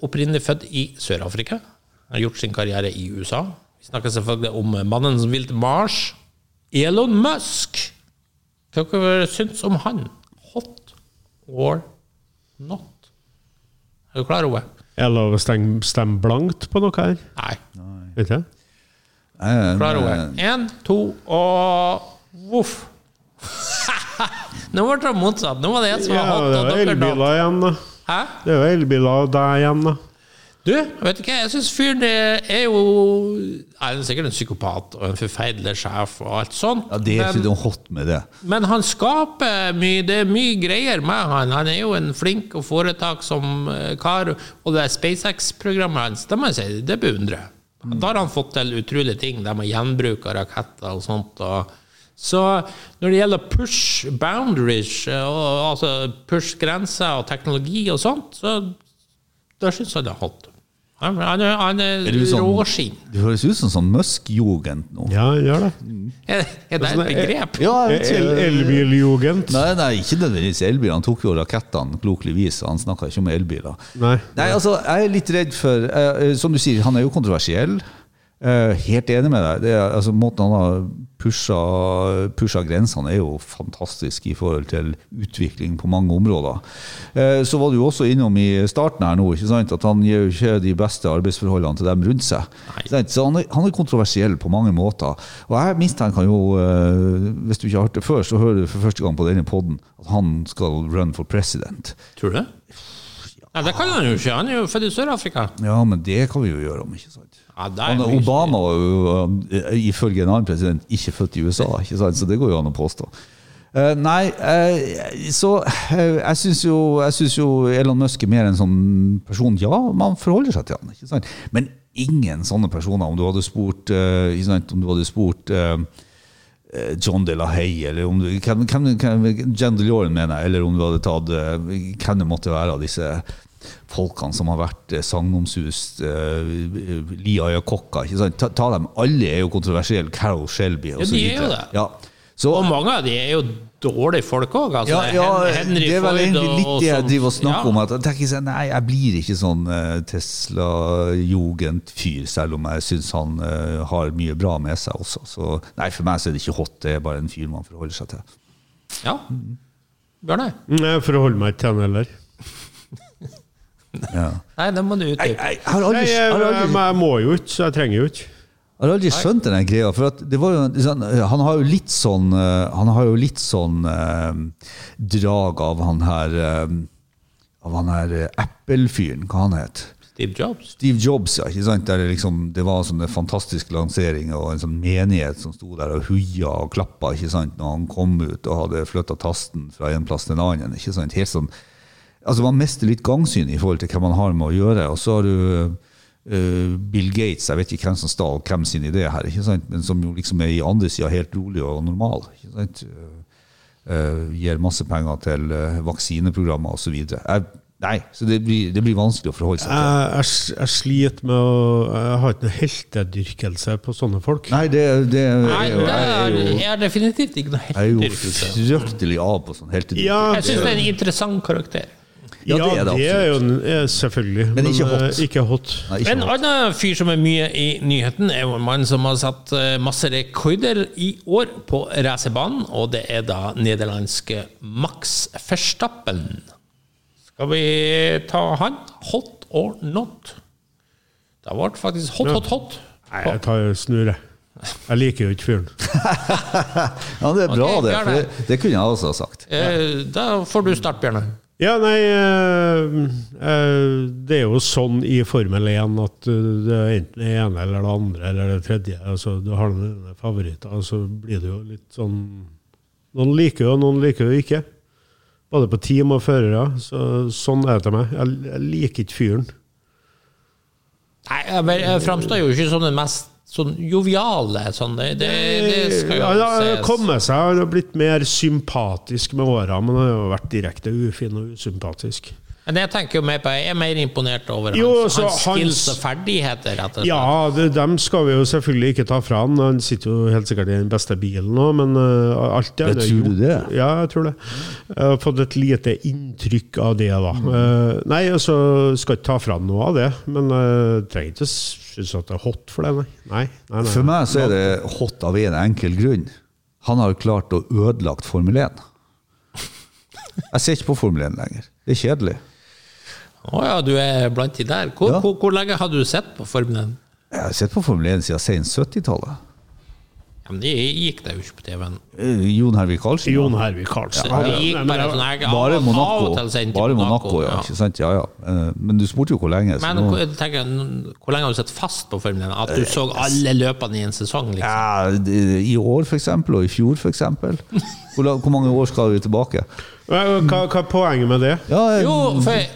opprinnelig født i Sør-Afrika. Har gjort sin karriere i USA. Vi snakker selvfølgelig om mannen som vil til Mars. Elon Musk. Hva dere syns om han? Hot or not? Er du klar, Ove? Er det lov å stemme, stemme blankt på noe her? Nei. Vet jeg? Eh, Klar, Ove. eh, Én, to og voff. <laughs> Nå ble det motsatt. Nå var det jeg som var Ja, hot, det og er dere elbiler igjen, da. Hæ? Det er jo elbiler og deg igjen, da. Du, vet du hva, jeg syns fyren er jo er sikkert en psykopat og en forferdelig sjef og alt sånt, Ja, det er ikke noe hot med det. men han skaper mye Det er mye greier med han. Han er jo en flink og foretaksom eh, kar, og det SpaceX-programmet hans, det må jeg si, det beundrer jeg. Da har han fått til utrolige ting, det med gjenbruk av raketter og sånt. Og så når det gjelder push boundaries, eh, og, altså push grenser og teknologi og sånt, så da syns jeg det er hot. Han, han er, er, du sånn- råskinn. Det høres ut som sånn Musk-jugend nå. Ja, gjør det. Er, er det et begrep? Ja, Elbiljugend. Nei, nei, ikke nødvendigvis elbil. Han tok jo rakettene klokeligvis. Han snakka ikke om elbiler. Nei. Nei, altså, jeg er litt redd for eh, eh, Som du sier, han er jo kontroversiell. Eh, helt enig med deg. Det er, altså, måten han har pusha, pusha grensene, er jo fantastisk i forhold til utvikling på mange områder. Eh, så var du også innom i starten her nå ikke sant? at han gir jo ikke de beste arbeidsforholdene til dem rundt seg. Så han er, han er kontroversiell på mange måter. Og jeg mistenker jo, eh, hvis du ikke har hørt det før, så hører du for første gang på denne poden at han skal run for president. Tror du det? Nei, det kan han jo ikke. Han er jo født i Sør-Afrika. Ja, men det kan vi jo gjøre om, ikke sant? Ja, er Obama var jo ifølge en annen president ikke født i USA, så det går jo an å påstå. Uh, nei, uh, så uh, jeg syns jo, jo Elon Musk er mer en sånn person Ja, man forholder seg til han, ikke sant? men ingen sånne personer. Om du hadde spurt? Om du hadde spurt John De La Haye, eller om du, hvem, hvem, hvem, Jen DeLorean, mener jeg, eller om du hadde tatt hvem det måtte være av disse folkene som har vært eh, sagnomsust, uh, Lia Iacocca? Ta, ta dem, alle er jo kontroversielle. Carol Shelby og Ja, så er videre. Ja. Så, Og mange av de er jo dårlige folk òg. Altså, ja, ja, Henry det er vel egentlig litt og det jeg sånn. driver og snakker Ja. om. At jeg tenker sånn, Nei, jeg blir ikke sånn eh, Tesla-jugend-fyr, selv om jeg syns han uh, har mye bra med seg også. Så nei, for meg så er det ikke hot, det er bare en fyr man forholder seg til. Ja. Bjørne? For Jeg forholder meg ikke til han heller. <laughs> Ja. Nei, det må du utdype. jeg, har aldri, jeg, jeg, har aldri, jeg må jo ikke, så jeg trenger jo ikke. jeg har aldri skjønt den greia. For at det var jo, sånn, han har jo litt sånn eh, Han har jo litt sånn eh, drag av han her eh, Av han her eh, Apple-fyren, hva han het Steve Jobs. Steve Jobs, ja. ikke sant? Der det, liksom, det var sånn en fantastisk lansering og en sånn menighet som sto der og huia og klappa ikke sant? når han kom ut og hadde flytta tasten fra en plass til en annen. ikke sant? Helt sånn, altså Man mister litt gangsyn i forhold til hva man har med å gjøre. Og så har du eh, Bill Gates, jeg vet ikke hvem som stal hvem sin idé her, ikke sant? men som jo liksom er i andre sida helt rolig og normal. Ikke sant? Eh, eh, gir masse penger til uh, vaksineprogrammer osv. Nei, så det blir, det blir vanskelig å forholde seg til. Jeg, jeg, jeg sliter med å Jeg har ikke noe heltedyrkelse på sånne folk. Nei, det, det Nei, det jeg er jo, jeg er definitivt ikke noe jeg er jo fryktelig av på sånn heltedyrkelse. Ja, Jeg syns det er en interessant karakter. Ja, det er det det er jo er selvfølgelig. Men ikke eh, hot. Ikke hot. Nei, ikke En hot. annen fyr som er mye i nyheten, er jo en mann som har satt eh, masse rekorder i år på racerbanen, og det er da nederlandske Max Verstappen. Skal vi ta han? Hot or not? Det ble faktisk hot, hot, hot. Nei, jeg tar snur, jeg. Jeg liker jo ikke fyren. <laughs> Ja, det er bra, okay, det. For det. kunne jeg også ha sagt. Eh, Da får du starte, Bjørnar. Ja, nei eh, eh, Det er jo sånn i Formel 1 at eh, det er enten det ene eller det andre eller det tredje. Altså, du har noen favoritter, og så blir det jo litt sånn Noen liker jo, noen liker jo ikke. Både på team og førere. Så, sånn er det til meg. Jeg, liker ikke fyren. Nei, jeg, jeg framstår jo ikke som den mest sånn joviale. Sånn. Det, det, det skal jo Han har kommet seg, han har blitt mer sympatisk med åra, men han har jo vært direkte ufin og usympatisk. Men jeg tenker jo mer på Jeg er mer imponert over Jo, hans, hans skills og ferdigheter. Rett og slett. Ja, det, dem skal vi jo selvfølgelig ikke ta fra han. Han sitter jo helt sikkert i den beste bilen nå, men uh, alt det Ja, er tror du det? Ja, jeg tror det. Jeg har fått et lite inntrykk av det, da. Mm. Uh, nei, altså, skal ikke ta fra han noe av det, men uh, trenger ikke synes at det er hot for det, nei. nei, nei, nei. For meg så er det hot av en enkel grunn. Han har klart å ødelagt Formel 1. Jeg ser ikke på Formel 1 lenger. Det er kjedelig. Å ja, du er blant de der. Hvor, Ja. hvor, hvor lenge har du sett på Formel 1? Jeg har sett på Formel 1 siden sent 70-tallet. Ja, men det gikk det jo ikke på TV-en. Eh, Jon Hervik Karlsen. Jon Hervik Karlsen. Ja, Ja, gikk bare sånn jeg, Bare Monaco. Bare Monaco, ja. ja. Ikke sant? Ja, ja. Eh, Men du spurte jo hvor lenge. Så Men nå, tenker, hvor lenge har du sett fast på Formel 1? At du så alle løpene i en sesong? liksom? ja, I år, for eksempel, og i fjor, for eksempel. <laughs> Hvor, hvor mange år skal vi tilbake? Hva, hva er poenget med det? Ja, jeg- Jo, for jeg,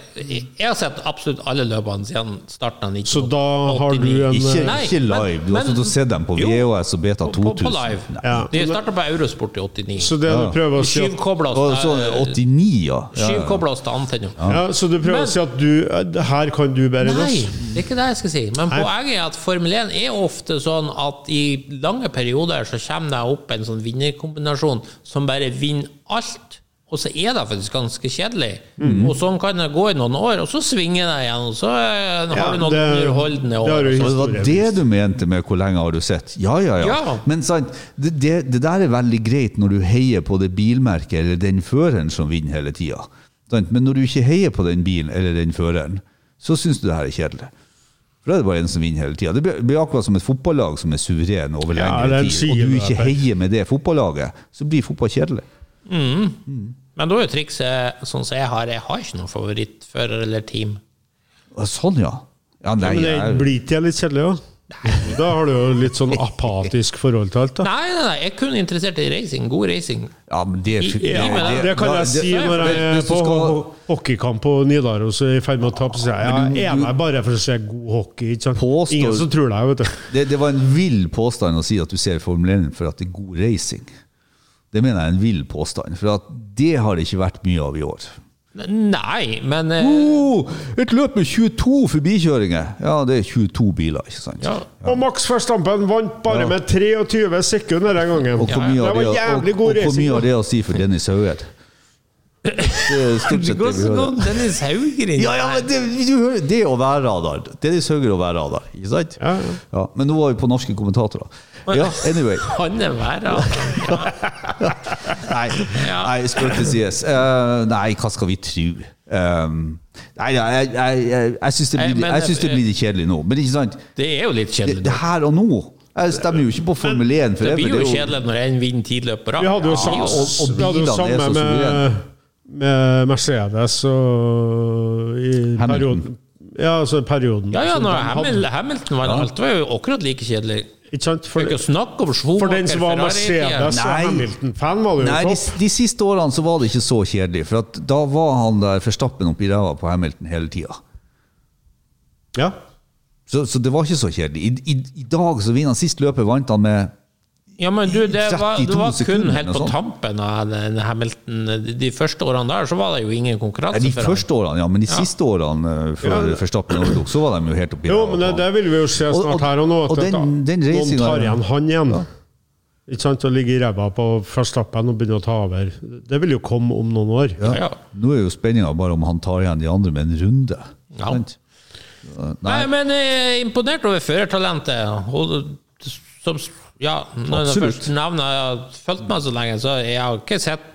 jeg har sett absolutt alle løpene siden starten av 1989. Så da har du en ikke, Nei, ikke live. men- Du har stått og sett dem på VHS og Beta 2000. på, 2000. på live. Ja. De starta på Eurosport i 89. Så det Ja. du prøver å si at oss, så eh, 89, ja. skyvkobla oss til antenna. ja, Så du prøver Men- å si at du eh, Her kan du bedre enn Nei, det er ikke det jeg skal si. Men Nei. poenget er at Formel 1 er ofte sånn at i lange perioder så kommer det opp en sånn vinnerkombinasjon som bare vinner alt. Og så er det faktisk ganske kjedelig. Mm. Og sånn kan det gå i noen år, og så svinger det igjen. Og så eh, har Ja, noen underholdende år. det var det du mente med 'hvor lenge har du sett'? Ja, ja, ja. Ja. Men sant, det, det, det der er veldig greit når du heier på det bilmerket eller den føreren som vinner hele tida. Men når du ikke heier på den bilen eller den føreren, så syns du det her er kjedelig. For da er det bare en som vinner hele tida. Det blir, blir akkurat som et fotballag som er suveren over lengre ja, tid. Og du ikke heier med det fotballaget, så blir fotball kjedelig. Men da er jo trikset sånn som jeg har. Jeg har ikke noen favorittfører eller team. Sånn, ja. ja nei, Men det blir ikke det litt kjedelig, da? Da har du jo litt sånn apatisk forhold til alt, da. Nei, nei, nei, jeg er kun interessert i racing. God racing. ja, men det, I- Ja, det, det kan da- jeg si når jeg er på skal- hockeykamp på Nidaros og er i ferd med å tape. Så jeg jeg er der bare for å se god hockey. Ikke sant? Påstår- Ingen som tror deg, vet du. Det, det var en vill påstand å si at du ser Formel 1 for at det er god racing. Det mener jeg er en vill påstand, for at det har det ikke vært mye av i år. Nei, men eh, Oh, et løp med 22 forbikjøringer! Ja, det er 22 biler, ikke sant? ja. Og Max Verstappen vant bare med 23 sekunder den gangen. Og hvor mye, det var jævlig og, jævlig og, god hvor mye har det å si for Dennis Hauger? Det er stort sett det vi så hører. Dennis Haugrin. Ja, ja, men det, du hører, det å være radar. Dennis Hauger å være radar, ikke sant? Ja, ja. men nå var vi på norske kommentatorer. Ja, anyway. <laughs> Han er verre. <laughs> Nei, nei spøk til sides. Uh, nei, hva skal vi tro? Um, nei, jeg, jeg, jeg, jeg syns det, blir- jeg synes det blir litt kjedelig nå. Men ikke sant? Det er jo litt Det, kjedelig. det her og nå Jeg stemmer jo ikke på Formel 1 for Det blir jo kjedelig når en vinner tidløp på rad. Vi hadde jo Ja, og- og jo bilene er så med, suverene. Med Mercedes og i Hamilton. perioden. Ja, altså perioden. Ja, ja, når. Hamil Hamilton vant alt, var jo akkurat like kjedelig. Ikke sant? For ikke snakke om for den som var Mercedes og Hamilton-fan, var det jo Nei, de, topp. de siste årene så var det ikke så kjedelig. For at da var han der forstappen oppi ræva på Hamilton hele tida. Ja. Så, så det var ikke så kjedelig. I, i, I dag så vinner han sist løpet, vant han med Ja, men du, det var, det var kun helt på tampen av Hamilton De, de første årene der så var det jo ingen konkurranse De første årene, ja, men de siste årene eh, før Verstappen overtok, så var de jo helt oppi Jo, men det, det vil vi jo se snart og- her og nå. At og den- den noen tar igjen han igjen. Ikke sant? Å ligge i ræva på Verstappen og begynne å ta over. Det vil jo komme om noen år. Ja. Ja. Nå er jo spenninga bare om han tar igjen de andre med en runde. Ja. Nei, Nei, men jeg er imponert over førertalentet. Og som, ja, når Absolutt. først nevner Jeg har fulgt med så lenge, så jeg har ikke sett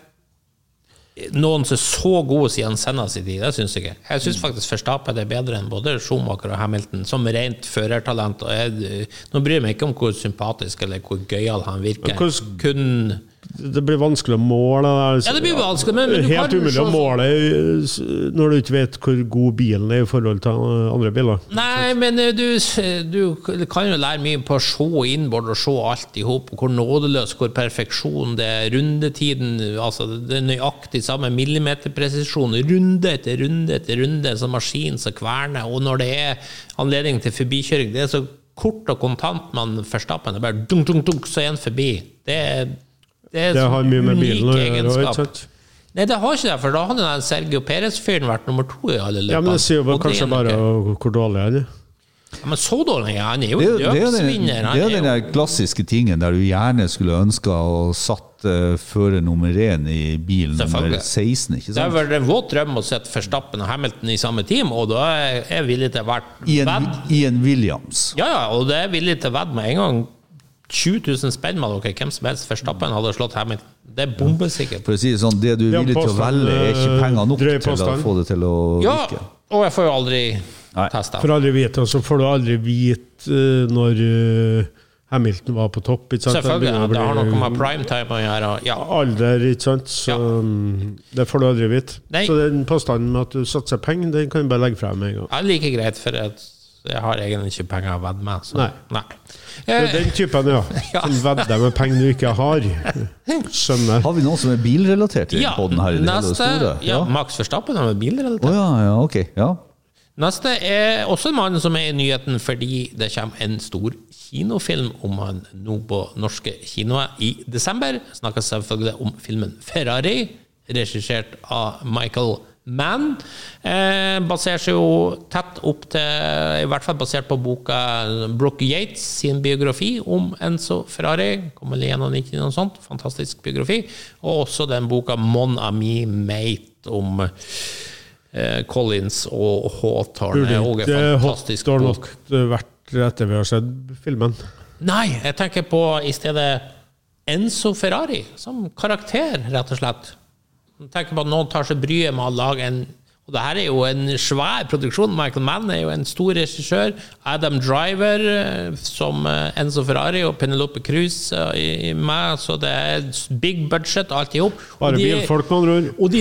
noen som er så gode siden Senna sin tid. Det syns jeg ikke. Jeg syns faktisk Verstappen er bedre enn både Schumacher og Hamilton, som rent førertalent. Jeg, nå bryr jeg meg ikke om hvor sympatisk eller hvor gøyal han virker. Hvordan- Kun Det blir vanskelig å måle. Er- Ja, det blir vanskelig, men- men du Helt umulig å måle eh, når du ikke vet hvor god bilen er i forhold til eh, andre biler. Nei, men eh, du, du kan jo lære mye på å se innbord og se alt i hop. Hvor nådeløs, hvor perfeksjon det er. Rundetiden, altså det er nøyaktig samme millimeterpresisjon. Runde etter runde etter runde, som maskin som kverner. Og når det er anledning til forbikjøring, det er så kort og kontant man Verstappen. Det er bare dunk, dunk, dunk, så er en forbi. Det er, det er Det har mye med bilen å gjøre. Ikke sant? Nei, det har ikke det, for da hadde den Sergio Perez-fyren vært nummer to i alle løpene. Ja, men Det sier jo bare kanskje bare hvor dårlig han er. Ja, men så dårlig er han. er jo det, det er den, løpsvinner. Det er er den jo der klassiske tingen der du gjerne skulle ønska å satt uh, fører nummer én i bil nummer 16, ikke Det er sant? vært en våt drøm å sette Verstappen og Hamilton i samme team, og da er jeg villig til å være I en, vedd. I en Williams. Ja, ja, og det er jeg villig til å vedde med en gang. 20 000 spenn med dere, hvem som helst. Verstappen hadde slått Hamilton. Det er bombesikkert. For å si det sånn, det du er villig til å velge, er ikke penger nok til å få det til å Ja, virke. og jeg får jo aldri testa. For aldri vite, og så får du aldri vite eh, når eh, Hamilton var på topp. Ikke sant? Selvfølgelig. Ja, det har noe med primetime å gjøre. Ja. alder, ikke sant? Så Ja. mm, det får du aldri vite. Nei. Så den påstanden med at du satser penger, den kan du bare legge frem med en gang. Det er like greit, for jeg har egentlig ikke penger å vedde med. Så. Nei. Nei. Det er Eh, den typen, ja. <laughs> Ja. Som vedder med penger du ikke har. Skjønner. Har vi noen som er bilrelatert i ja, podden her? i det neste, store? ja, Max Verstappen er med bilrelatert. Oh, ja, ja, ok. Ja. Neste er også en mann som er i nyheten fordi det kommer en stor kinofilm om han nå på norske kinoer i desember. Snakker selvfølgelig om filmen 'Ferrari', regissert av Michael Mann. Eh, baserer seg jo tett opp til I hvert fall basert på boka Brooke Yates sin biografi om Enzo Ferrari. Kommer vel gjennom ikke noe sånt. Fantastisk biografi. Og også den boka 'Mon Ami Mate' om eh, Collins og Hawthorne. Burde ikke bok. Vært etter vi har sett filmen? Nei, jeg tenker på i stedet Enzo Ferrari som karakter, rett og slett. Tenker på at noen tar seg bryet med å lage en Og det her er jo en svær produksjon. Michael Mann er jo en stor regissør. Adam Driver eh, som eh, Enzo Ferrari og Penelope Cruz eh, i i meg. Så det er big budget alt i hop. Og Bare de er-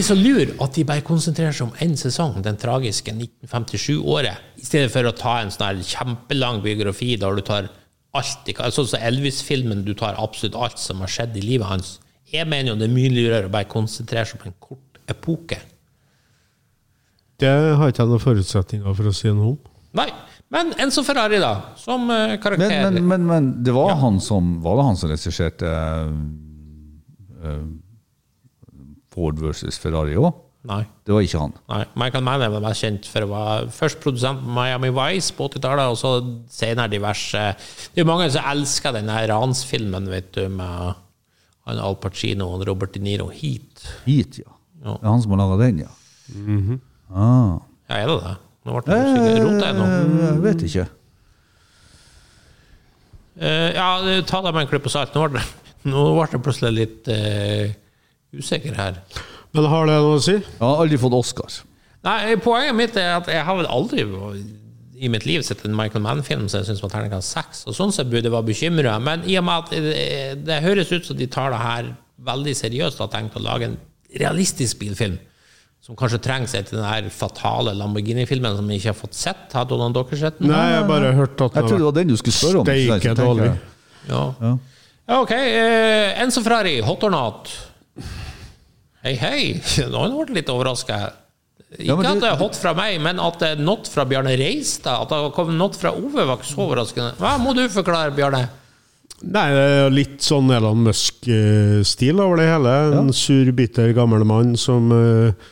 så og lurer at de bare konsentrerer seg om én sesong, den tragiske 1957-året, i stedet for å ta en sånn kjempelang biografi der du tar alt Sånn som Elvis-filmen, du tar absolutt alt som har skjedd i livet hans. Jeg mener jo det er mye lurere å bare konsentrere seg om en kort epoke. Det har ikke jeg noen forutsetninger for å si noe om. Nei, men Enzo Ferrari, da, som karakter Men, men, men, men det var han som Var det han som regisserte uh, uh, Ford versus Ferrari òg? Nei. Det var ikke han. Nei, Michael Mann er mest kjent for å være først produsent på Miami Vice på 80-tallet, og så senere diverse Det er jo mange som elsker denne ransfilmen, vet du, med han Al Pacino og Robert De Niro. Heat. Hit, ja. Ja. Det er han som har laga den, ja. ah. Ja, er det det? Nå ble det usikker. Rota jeg nå? Eh, Jeg vet ikke. Uh, ja, ta deg med en klipp salt. Nå ble det, <laughs> nå ble det plutselig litt uh, usikker her. Men har det noe å si? Jeg har aldri fått Oscar. Nei, Poenget mitt er at jeg har vel aldri i mitt liv sett en Michael Mann-film som jeg syns var terningkast seks. Og sånn sett burde jeg være bekymra. Men i og med at det, det høres ut som de tar det her veldig seriøst og har tenkt å lage en realistisk bilfilm, som kanskje trenger seg til den her fatale Lamborghini-filmen som vi ikke har fått sett. Har noen dere sett den? Nei, jeg bare hørt at Jeg trodde det var den du skulle spørre om. steike dårlig. Ja. Ja. Ja, ok. Uh, Enzo Ferrari, hot or not? Hei, hei. <laughs> Nå ble jeg litt overraska. Ja, Ikke at det er hot fra meg, men at det er not fra Bjarne Reistad. At det har kommet not fra Ove, var ikke så overraskende. Hva må du forklare, Bjarne? Nei, det er litt sånn Elon Musk-stil over det hele. En sur, bitter gammel mann som eh,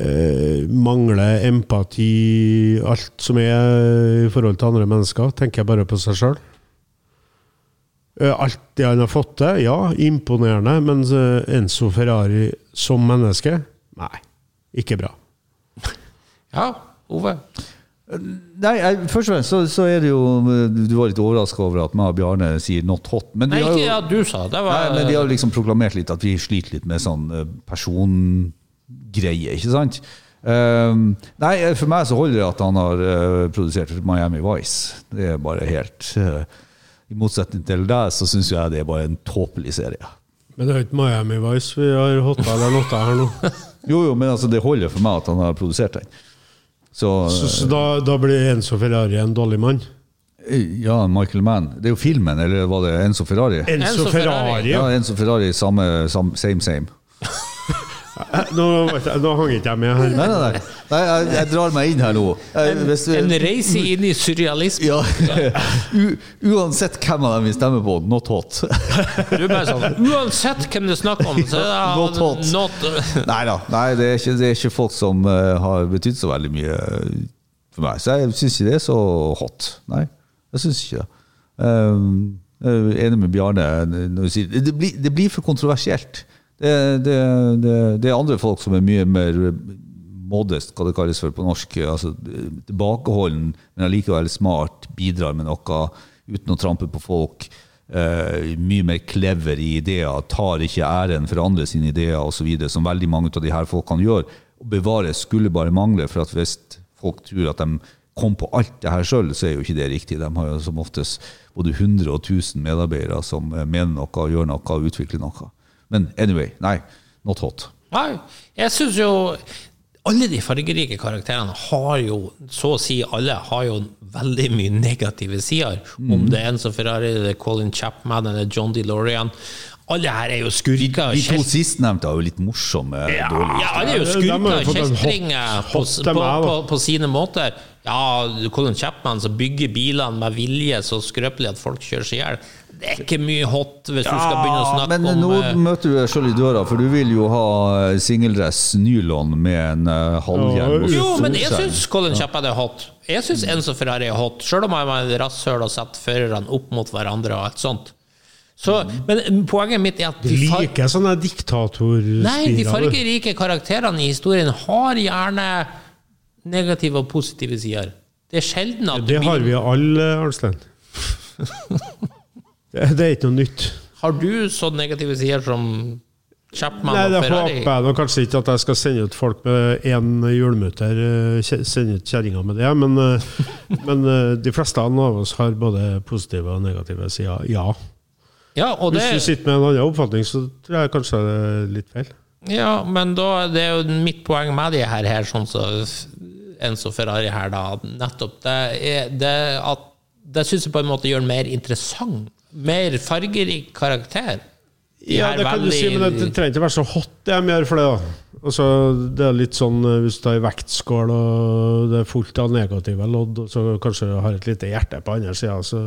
eh, mangler empati, alt som er i forhold til andre mennesker. Tenker jeg bare på seg sjøl. Alt det han har fått til, ja, imponerende. Men eh, Enzo Ferrari som menneske, nei, ikke bra. Ja, Ove? Nei, jeg, først og fremst så, så er det jo Du var litt overraska over at meg og Bjarne sier 'not hot'. Men Nei, ikke jo, at du sa det. var nei, men de har liksom proklamert litt at vi sliter litt med sånn eh, persongreie, ikke sant? Um, nei, for meg så holder det at han har uh, produsert Miami Vice. Det er bare helt uh, I motsetning til deg, så syns jeg det er bare en tåpelig serie. Men det er jo ikke Miami Vice vi har hotta eller notta her nå. <laughs> Jo, jo, men altså, det holder for meg at han har produsert den. Så, Så, så da, da blir Enzo Ferrari en dårlig mann? eh, Ja, Michael Mann. Det er jo filmen, eller var det Enzo Ferrari? Enzo, Ferrari. Ja, ja. Enzo Ferrari, samme, samme same, same. Nå, nå hang ikke jeg med her. Nei, nei, nei. nei jeg, jeg drar meg inn her nå. Eh, hvis En reise inn i surrealisme. ja. U, uansett hvem av dem vi stemmer på, not hot. Du er bare sånn Uansett hvem det er snakk om, så er det Not hot. not- Nei da, nei, det, er ikke, det er ikke folk som eh, har betydd så veldig mye for meg. Så jeg syns ikke det er så hot. Nei, jeg syns ikke det. Um, jeg er enig med Bjarne når du sier det blir, det blir for kontroversielt. Det, det, det, det er andre folk som er mye mer modest, hva det kalles for på norsk. altså Tilbakeholden, men allikevel smart, bidrar med noe uten å trampe på folk. Uh, mye mer clever i ideer, tar ikke æren for andre sine ideer osv., som veldig mange av de her folkene gjør. Og bevares skulle bare mangle, for at hvis folk tror at de kom på alt det her sjøl, så er jo ikke det riktig. De har jo som oftest både 100 og 1000 medarbeidere som eh, mener noe, gjør noe og utvikler noe. Men anyway, nei, not hot. Nei, jeg syns jo alle de fargerike karakterene har jo, så å si alle, har jo veldig mye negative sider. Om det er Enzo Ferrari, det er Colin Chapman eller John DeLorean. Alle her er jo skurker. De to kjelt- sistnevnte er jo litt morsomme. ja, ja, alle er jo De skurker, og kjeltringer på, på, på, på sine måter. Ja, Colin Chapman som bygger bilene med vilje så skrøpelig at folk kjører seg i hjel. Det er ikke mye hot hvis du skal begynne å snakke men om nå eh, møter du deg sjøl i døra, for du vil jo ha eh, singeldress nylon med en uh, halvhjelm. og Jo, men jeg syns Colin Chapman er hot. Jeg syns Enzo Ferrari er hot, sjøl om han var et rasshøl og setter førerne opp mot hverandre og alt sånt. Så, men poenget mitt er at de, far liker sånne diktatorspirer. Nei, de fargerike karakterene i historien har gjerne negative og positive sider. Det er sjelden at Det har vi alle, Arnstein. <laughs> Det, det er ikke noe nytt. Har du så negative sider som Chapman Nei, og Ferrari? håper jeg nå kanskje ikke at jeg skal sende ut folk med én hjulmutter, eh, sende ut kjerringa med det, men, eh, men eh, de fleste av oss har både positive og negative sider. Ja. Ja, og det, Hvis du sitter med en annen oppfatning, så tror jeg kanskje det er litt feil. Ja, men da, det er jo mitt poeng med de her, her sånn som Enzo Ferrari her, da. Nettopp det er det at Det syns jeg på en måte gjør den mer interessant. Mer fargerik karakter. De Ja, det kan du si, men det, trenger ikke være så hot det de gjør for det. da. Altså, det er litt sånn eh, hvis du har vektskål og det er fullt av negative lodd, så kanskje du har et lite hjerte på andre sida, så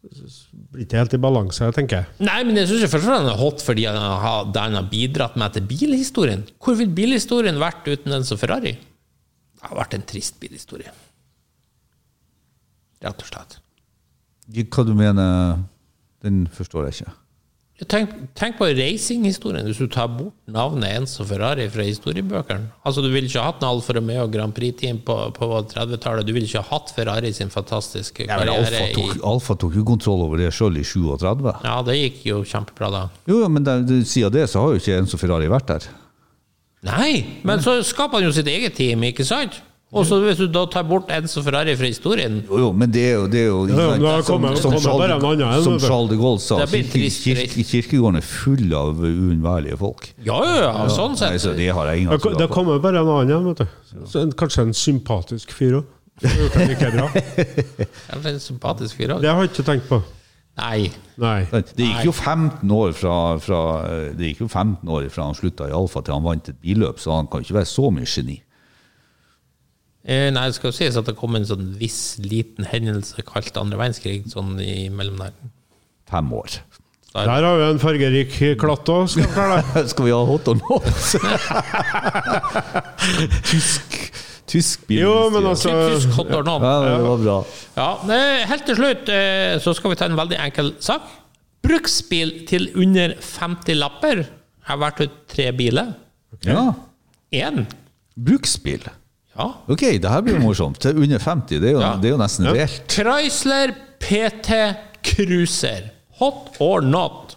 blir det ikke helt i balanse, tenker jeg. Nei, men jeg syns først og fremst den er hot fordi han har, bidratt med til bilhistorien. Hvor ville bilhistorien vært uten den som Ferrari? Det har vært en trist bilhistorie. Rett og slett. Hva du mener, den forstår jeg ikke. Tenk, tenk på racinghistorien hvis du tar bort navnet Enzo Ferrari fra historiebøkene. Altså, Du ville ikke hatt en Alfa Romeo Grand Prix-team på, på 30-tallet. Du ville ikke hatt Ferrari sin fantastiske Ja, karriere. Alfa i, tok, Alfa tok jo kontroll over det sjøl i 37. ja, det gikk jo kjempebra da. Jo, ja, men siden det så har jo ikke Enzo Ferrari vært der. Nei, men så skaper han jo sitt eget team, ikke sant? Og så hvis du da tar bort Enzo Ferrari fra historien Jo, jo, men det er jo, det er jo Ja, men som, som, som. Charles de Gaulle sa, kirke, kirkegården er full av uunnværlige folk. Ja, ja, ja, sånn Nei, så det har jeg ingen Det, kommer bare en annen vet du. Så en, kanskje en sympatisk fyr òg. <laughs> En sympatisk fyr òg. Det har jeg ikke tenkt på. Nei. Nei. Det gikk jo 15 år fra, fra, det gikk jo 15 år fra han slutta i Alfa til han vant et billøp, så han kan ikke være så mye geni. Eh, nei, det skal jo sies at det kom en sånn viss liten hendelse kalt andre verdenskrig sånn i mellom der. Fem år. Der har vi en fargerik klatt òg, skal jeg fortelle deg. <laughs> Skal vi ha hot or not? <laughs> tysk Tysk bil. Jo, men altså Tysk hot or not. Ja, det var bra. Ja, helt til slutt eh, så skal vi ta en veldig enkel sak. Bruksbil til under 50 lapper. Jeg har vært ut tre biler. Ja. Én. Bruksbil. Ja. Ok, det her blir jo morsomt. Til under 50, det er jo, Ja. det er jo nesten Ja. reelt. Chrysler PT Cruiser. Hot or not?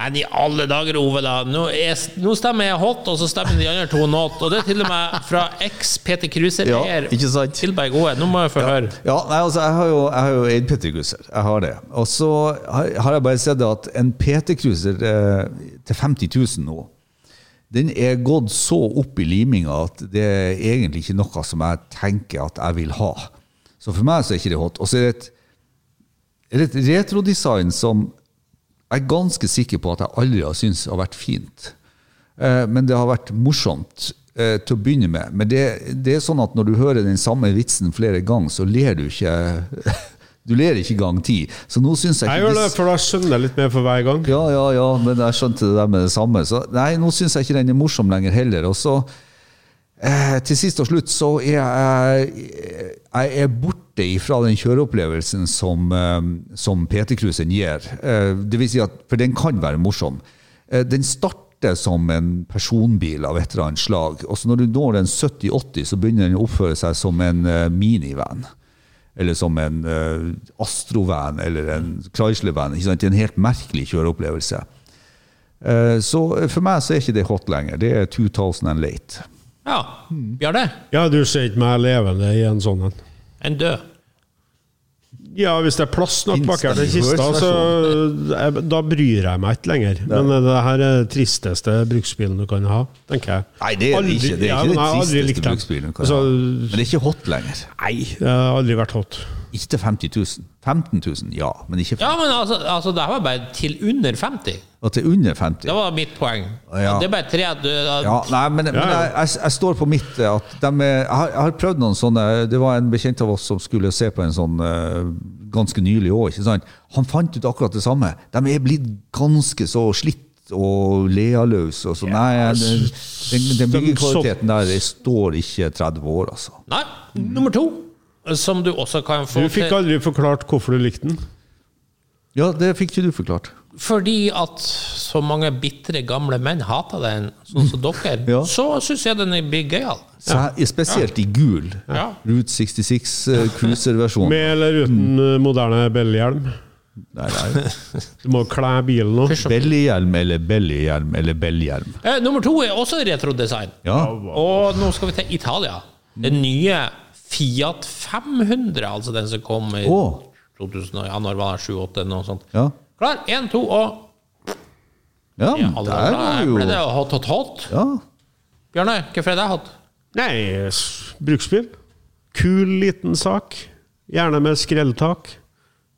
Men i alle dager, Ove, da. Nå, er, nå stemmer jeg hot, og så stemmer de andre to not. Og det er til og med fra eks-PT Cruiser-eier Ja, ikke sant? Tilberg Gode. Nå må jeg få høre. Ja, nei, altså, jeg har jo, jeg har jo eid PT-cruiser. Jeg har det. Og så har jeg bare sett at en PT-cruiser eh, til 50 000 nå, den er gått så opp i liminga at det er egentlig ikke noe som jeg tenker at jeg vil ha. Så for meg så er ikke det hot. Og så er det et, et retrodesign som jeg er ganske sikker på at jeg aldri har syntes har vært fint. Eh, Men det har vært morsomt eh, til å begynne med. Men det, det er sånn at når du hører den samme vitsen flere ganger, så ler du ikke <laughs> Du ler ikke gang ti. Så nå syns jeg Jeg gjør det, for da skjønner jeg litt mer for hver gang. ja, ja, ja, men jeg skjønte det der med det samme. Så nei, nå syns jeg ikke den er morsom lenger heller. Og så, eh, til sist og slutt, så er jeg, jeg er borte ifra den kjøreopplevelsen som, eh, som PT-cruisen gir. Eh, det vil si at, for den kan være morsom. Eh, den starter som en personbil av et eller annet slag. Og så når du når den 70-80, så begynner den å oppføre seg som en eh, minivan eller som en uh, Astro-van eller en Chrysler-van. Det er en helt merkelig kjøreopplevelse. Uh, så for meg så er ikke det hot lenger. Det er 2000 and late. Ja, Bjarne. Ja, du ser ikke meg levende i en sånn en. En død. Ja, hvis det er plass nok bak her til kista, så jeg, da bryr jeg meg ikke lenger. Men det her er den tristeste bruksbilen du kan ha, tenker jeg. Nei, det er Aldri- ikke. Det er ikke ja, likt tristeste den. bruksbilen. du kan Altså, ha. Men det er ikke hot lenger. Nei, det har aldri vært hot. Ikke til 50 000. 15 000, ja. Men ikke Ja, men altså, altså det her var bare til under 50. og til under 50. Det var mitt poeng. Ja. Det er bare tre at du Ja, nei, men, men ja. jeg, jeg, jeg står på mitt eh, at de er, jeg, har, jeg har prøvd noen sånne Det var en bekjent av oss som skulle se på en sånn eh, ganske nylig òg. Han fant ut akkurat det samme. De er blitt ganske så slitt og lealøse. Og så, nei, den, den, den byggekvaliteten der det står ikke 30 år, altså. Nei. Nummer to, som du også kan få Du fikk aldri forklart hvorfor du likte den. Ja, det fikk ikke du forklart. Fordi at så mange bitre gamle menn hater den, sånn som <laughs> dere, Ja. så syns jeg den blir gøyal. Ja. Spesielt Spesielt i gul. Ja. Route 66 uh, cruiser-versjon. Med eller uten eh, moderne bellihjelm Nei, nei. Du må kle bilen nå. Bellihjelm eller bellihjelm eller bellhjelm. Eh, nummer to er også retrodesign. Ja. Og nå skal vi til Italia. Den nye Fiat 500, altså den som kom i oh. 2000, ja, når var det 7-8, noe sånt. Ja. Klar, én, to, og Ja, ja, der var ble det hot, hot, hot. Ja. Bjørnøy, hvorfor er det hot? Nei, bruksbil. Kul, liten sak. Gjerne med skrelltak.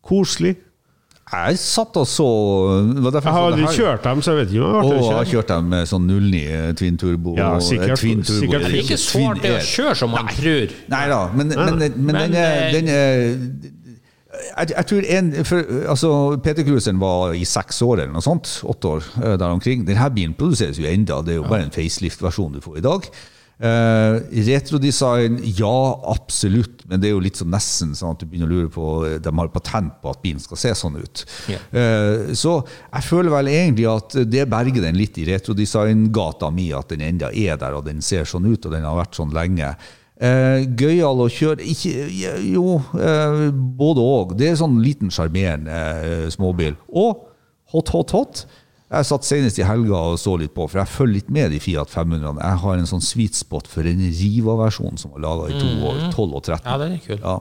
Koselig. Jeg satt og så Jeg har aldri kjørt dem, så jeg vet ikke om jeg har kjørt dem med sånn 09 twin turbo. Ja, sikkert- eh, twin turbo. sikkert Det er ikke så hardt å kjøre som man tror. Nei da, men, men, men, Men, den eh, den er jeg, jeg tror en, for, altså, Peter Cruiseren var i seks år eller noe sånt. Åtte år eh, der omkring. Denne bilen produseres jo enda. Det er jo bare en facelift-versjon du får i dag. Eh, retrodesign, ja, absolutt. Men det er jo litt sånn nesten sånn at du begynner å lure på eh, De har patent på at bilen skal se sånn ut. Yeah. Uh, så jeg føler vel egentlig at det berger den litt i retrodesign-gata mi, at den enda er der, og den ser sånn ut, og den har vært sånn lenge. Uh, Gøyal å kjøre ikke, Jo, uh, både òg. Det er sånn liten sjarmerende småbil. Og hot, hot, hot. Jeg satt senest i helga og så litt på, for jeg følger litt med de Fiat 500. Jeg har en sånn sweet spot for en Riva-versjon som var laga i to år, 12 og 13. Ja, den er kul. Ja,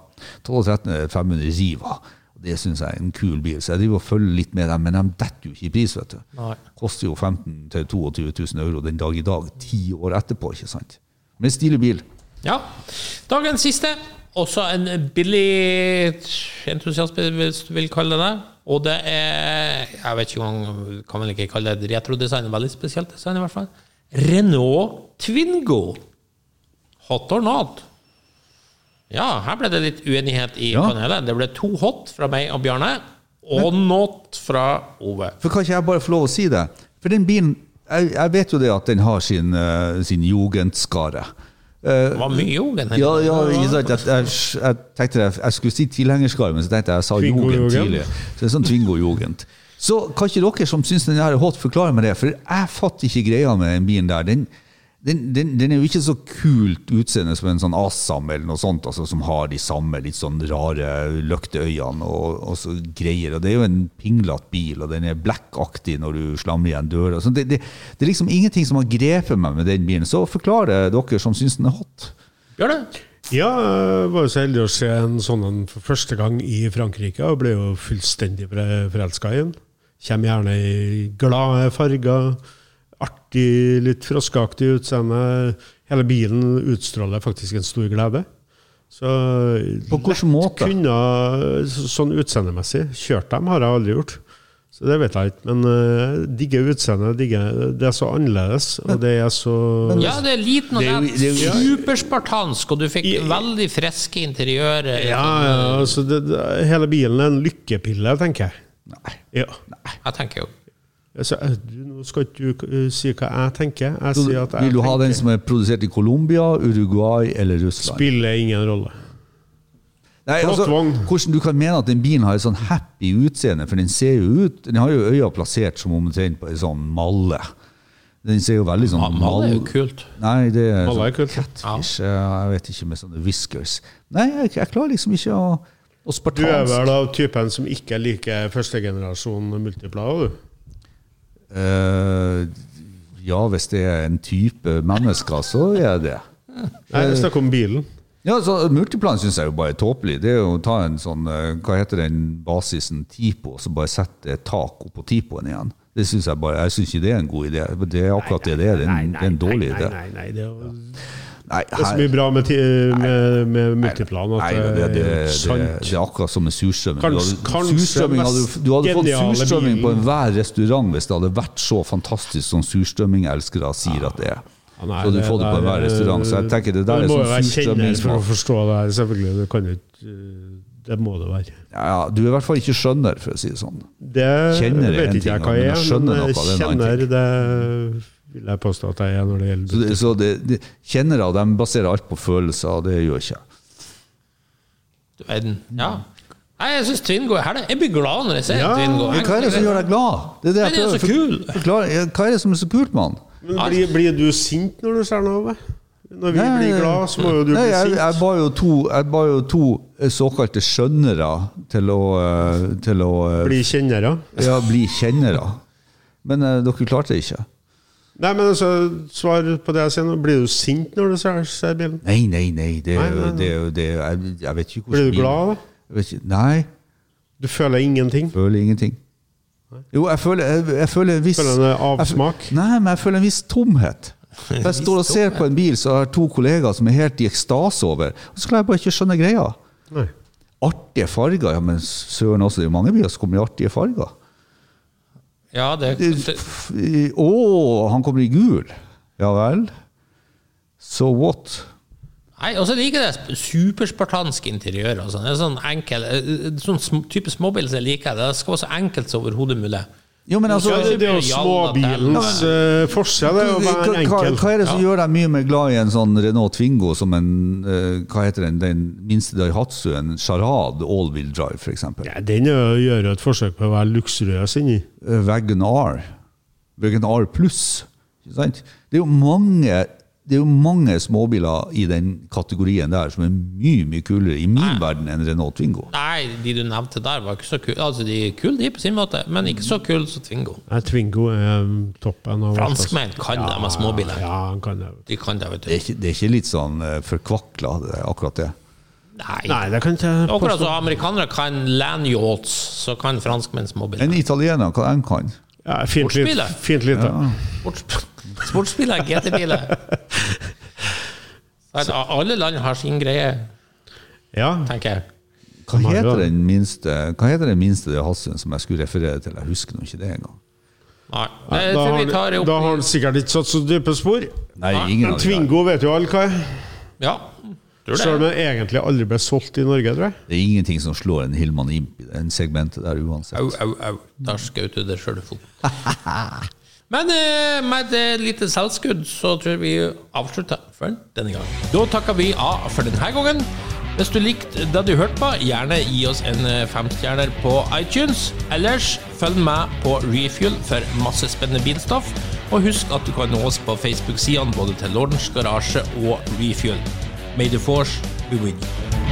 12 og 13 er 500 Riva. Det syns jeg er en kul bil. Så jeg driver og følger litt med dem, men de detter jo ikke i pris. vet du. Nei. Koster jo 15 000-22 000 euro den dag i dag, ti år etterpå. ikke sant? Men en stilig bil. Ja. Dagens siste. Også en billig entusiast, hvis du vil kalle det det. Og det er Jeg vet ikke engang Kan vel ikke kalle det et retrodesign. Veldig spesielt design, i hvert fall. Renault Twingo. Hot or not? Ja, her ble det litt uenighet i Ja. panelet. Det ble to hot fra meg og Bjarne, og not fra Ove. For kan ikke jeg bare få lov å si det? For den bilen Jeg, jeg vet jo det at den har sin, uh, sin jugendskare. Det var mye Jogen. Ja, ja? Jeg, jeg, jeg tenkte jeg, jeg skulle si tilhengerskar, men så tenkte jeg jeg sa jugend. tidlig. Så det er sånn Twingo jugend. Så kan ikke dere som syns den er hot, forklare meg det? For jeg fatter ikke greia med den bilen der. Den, den, den, den er jo ikke så kult utseende som en sånn Assam eller noe sånt, altså, som har de samme litt sånn rare løkteøyene og, og så greier. Og det er jo en pinglete bil, og den er black-aktig når du slamrer igjen døra. Så det, det, det er liksom ingenting som har grepet meg med den bilen. Så forklar det dere som syns den er hot. Bjarne? Ja, jeg var jo så heldig å se en sånn en for første gang i Frankrike, og ble jo fullstendig forelska i den. Kommer gjerne i glade farger, artig, litt froskeaktig utseende. Hele bilen utstråler faktisk en stor glede. Så På hvilken måte? Kunne, sånn utseendemessig. Kjørt dem har jeg aldri gjort. Så det vet jeg ikke. Men uh, digger utseendet. digger- Det er så annerledes, og det er så Ja, det er liten og jo- superspartansk, og du fikk I- veldig friske interiører. Ja, ja altså det, det, hele bilen er en lykkepille, tenker jeg. Nei. Ja. Jeg tenker jo Altså, eh, nå skal ikke du uh, si hva jeg tenker. Jeg at jeg vil du ha den som er produsert i Colombia, Uruguay eller Russland? Spiller ingen rolle. Nei, altså, hvordan du kan mene at den bilen har et sånn happy utseende, for den ser jo ut Den har jo øya plassert som omtrent på en sånn malle. Den ser jo veldig sånn Malle er jo kult. Nei, det er sånn er kult. catfish. Jeg vet ikke, med sånne whiskers. Nei, jeg, jeg klarer liksom ikke å, å Du er vel av typen som ikke liker førstegenerasjon multiplayer, du? Eh, ja, hvis det er en type mennesker, så er det det. Nei, Snakk om bilen. Ja, så Multiplan syns jeg jo bare er tåpelig. Det er jo å ta en sånn eh, Hva heter den basisen? Tipo, og så bare sette et tak oppå Tipoen igjen. Det synes Jeg bare, jeg syns ikke det er en god idé. Det er akkurat det det er. Det er en, det er en dårlig nei, idé. Nei, nei, nei, nei, det er, jo- Nei, det er så mye bra med, med, med multiplan Nei, det, det, det, det, er akkurat som med surstrømming. Kanskje- Du hadde, surstrømming hadde, du hadde fått surstrømming på enhver restaurant hvis det hadde vært så fantastisk som surstrømmingelskere sier at det er. Nei, Så du det det på enhver restaurant. Så jeg tenker det der er sånn kjenner for å forstå det her, selvfølgelig. Det kan jo ikke eh, Det må det være. Ja, ja, du er i hvert fall ikke skjønner, for å si det sånn. Det Kjenner er vet ikke jeg hva jeg er, men noe, er annen kjenner det vil jeg påstå at jeg er når det Så, gjelder det, så det, det, kjennere de baserer alt på følelser, og det gjør ikke jeg. Du verden. Ja. Nei, jeg syns Twingo er herlig. Jeg blir glad når jeg ser Ja, Twingo. Hva er det som gjør deg glad? Det er det er jeg så prøver å kul. for- forklare. Hva er det som er så kult med han? Blir, blir du sint når du ser noe? Når vi Nei, blir glad, så må jo du nei, bli sint. jeg, ba jo to, jeg ba jo to såkalte skjønnere til å, eh, til å eh, Bli kjennere. ja, bli kjennere. Men uh, dere klarte det ikke. Nei, men altså, svar på det jeg sier nå. Blir du sint når du ser, ser bilen? Nei, nei, nei. Det, er Nei, jo- nei, nei. det, det, jeg, jeg vet ikke hvordan Blir du glad da? Nei, Du føler ingenting? føler ingenting. Jo, jeg føler, jeg, jeg føler en viss Føler en avsmak? Jeg, nei, men jeg føler en viss tomhet. For <laughs> Jeg står og ser på en bil, så har to kollegaer som er helt i ekstase over. Og så klarer jeg bare ikke skjønne greia. Nei. Artige farger, ja, men søren også, det er jo mange biler som kommer i artige farger. Ja, det, Det- Å, han kommer i gul. Ja vel. So what? Nei, og så liker jeg det interiør. Altså. Det er sånn enkel, eh, sånn type småbil som jeg liker. Det skal være så enkelt som overhodet mulig. Jo, men altså det, det er jo småbilens uh, forskjell. Det er jo hva, hva, enkel. hva er det som gjør deg mye mer glad i en sånn Renault Twingo som en uh, Hva heter den, den minste Daihatsu, en Charade all-wheel drive, f.eks.? Ja, den gjør jo et forsøk på å være luksuriøs inni. Eh, Wagon R. Wagon R pluss. Det er jo mange det er jo mange småbiler i den kategorien der som er mye mye kulere i min verden enn Renault Twingo. Nei, de du nevnte der, var ikke så kule. Altså, de er kule, de på sin måte, men ikke så kule som Twingo. Nei, Twingo er um, toppen. av altså. Franskmenn kan det med småbiler. Ja, han kan det. De kan det, vet Det er du. ikke, det er ikke litt sånn uh, forkvakla, akkurat det. Nei. Nei, det kan ikke Akkurat som amerikanere kan land yachts, så kan franskmenn småbiler. En italiener, hva enn kan? Ja, fint lite. Fint lite. Sports, sportsbiler, GT-biler. <laughs> Alle land har sin greie, Ja. tenker jeg. Hva heter det. den minste Hva heter den minste Hassuen som jeg skulle referere til? Jeg husker nå ikke det engang. Nei, Da har, det da har han sikkert ikke satt så dype spor. Nei, Nei, ingen Men Tvingo. Twingo vet jo alle hva er. Ja, tror Selv om den egentlig aldri ble solgt i Norge, tror jeg. Det er ingenting som slår en Hillman Imp i den segmentet der uansett. Au, au, au. Der skjøt du deg sjøl i foten. <laughs> Men eh, med et lite selvskudd så tror jeg vi avslutter for denne gang. Da takker vi av for denne gangen. Hvis du likte det du hørte på, gjerne gi oss en eh, femstjerner på iTunes. Ellers følg med på Refuel for masse spennende bilstoff. Og husk at du kan nå oss på Facebook-sidene både til Lordens Garasje og Refuel. May the force be with you.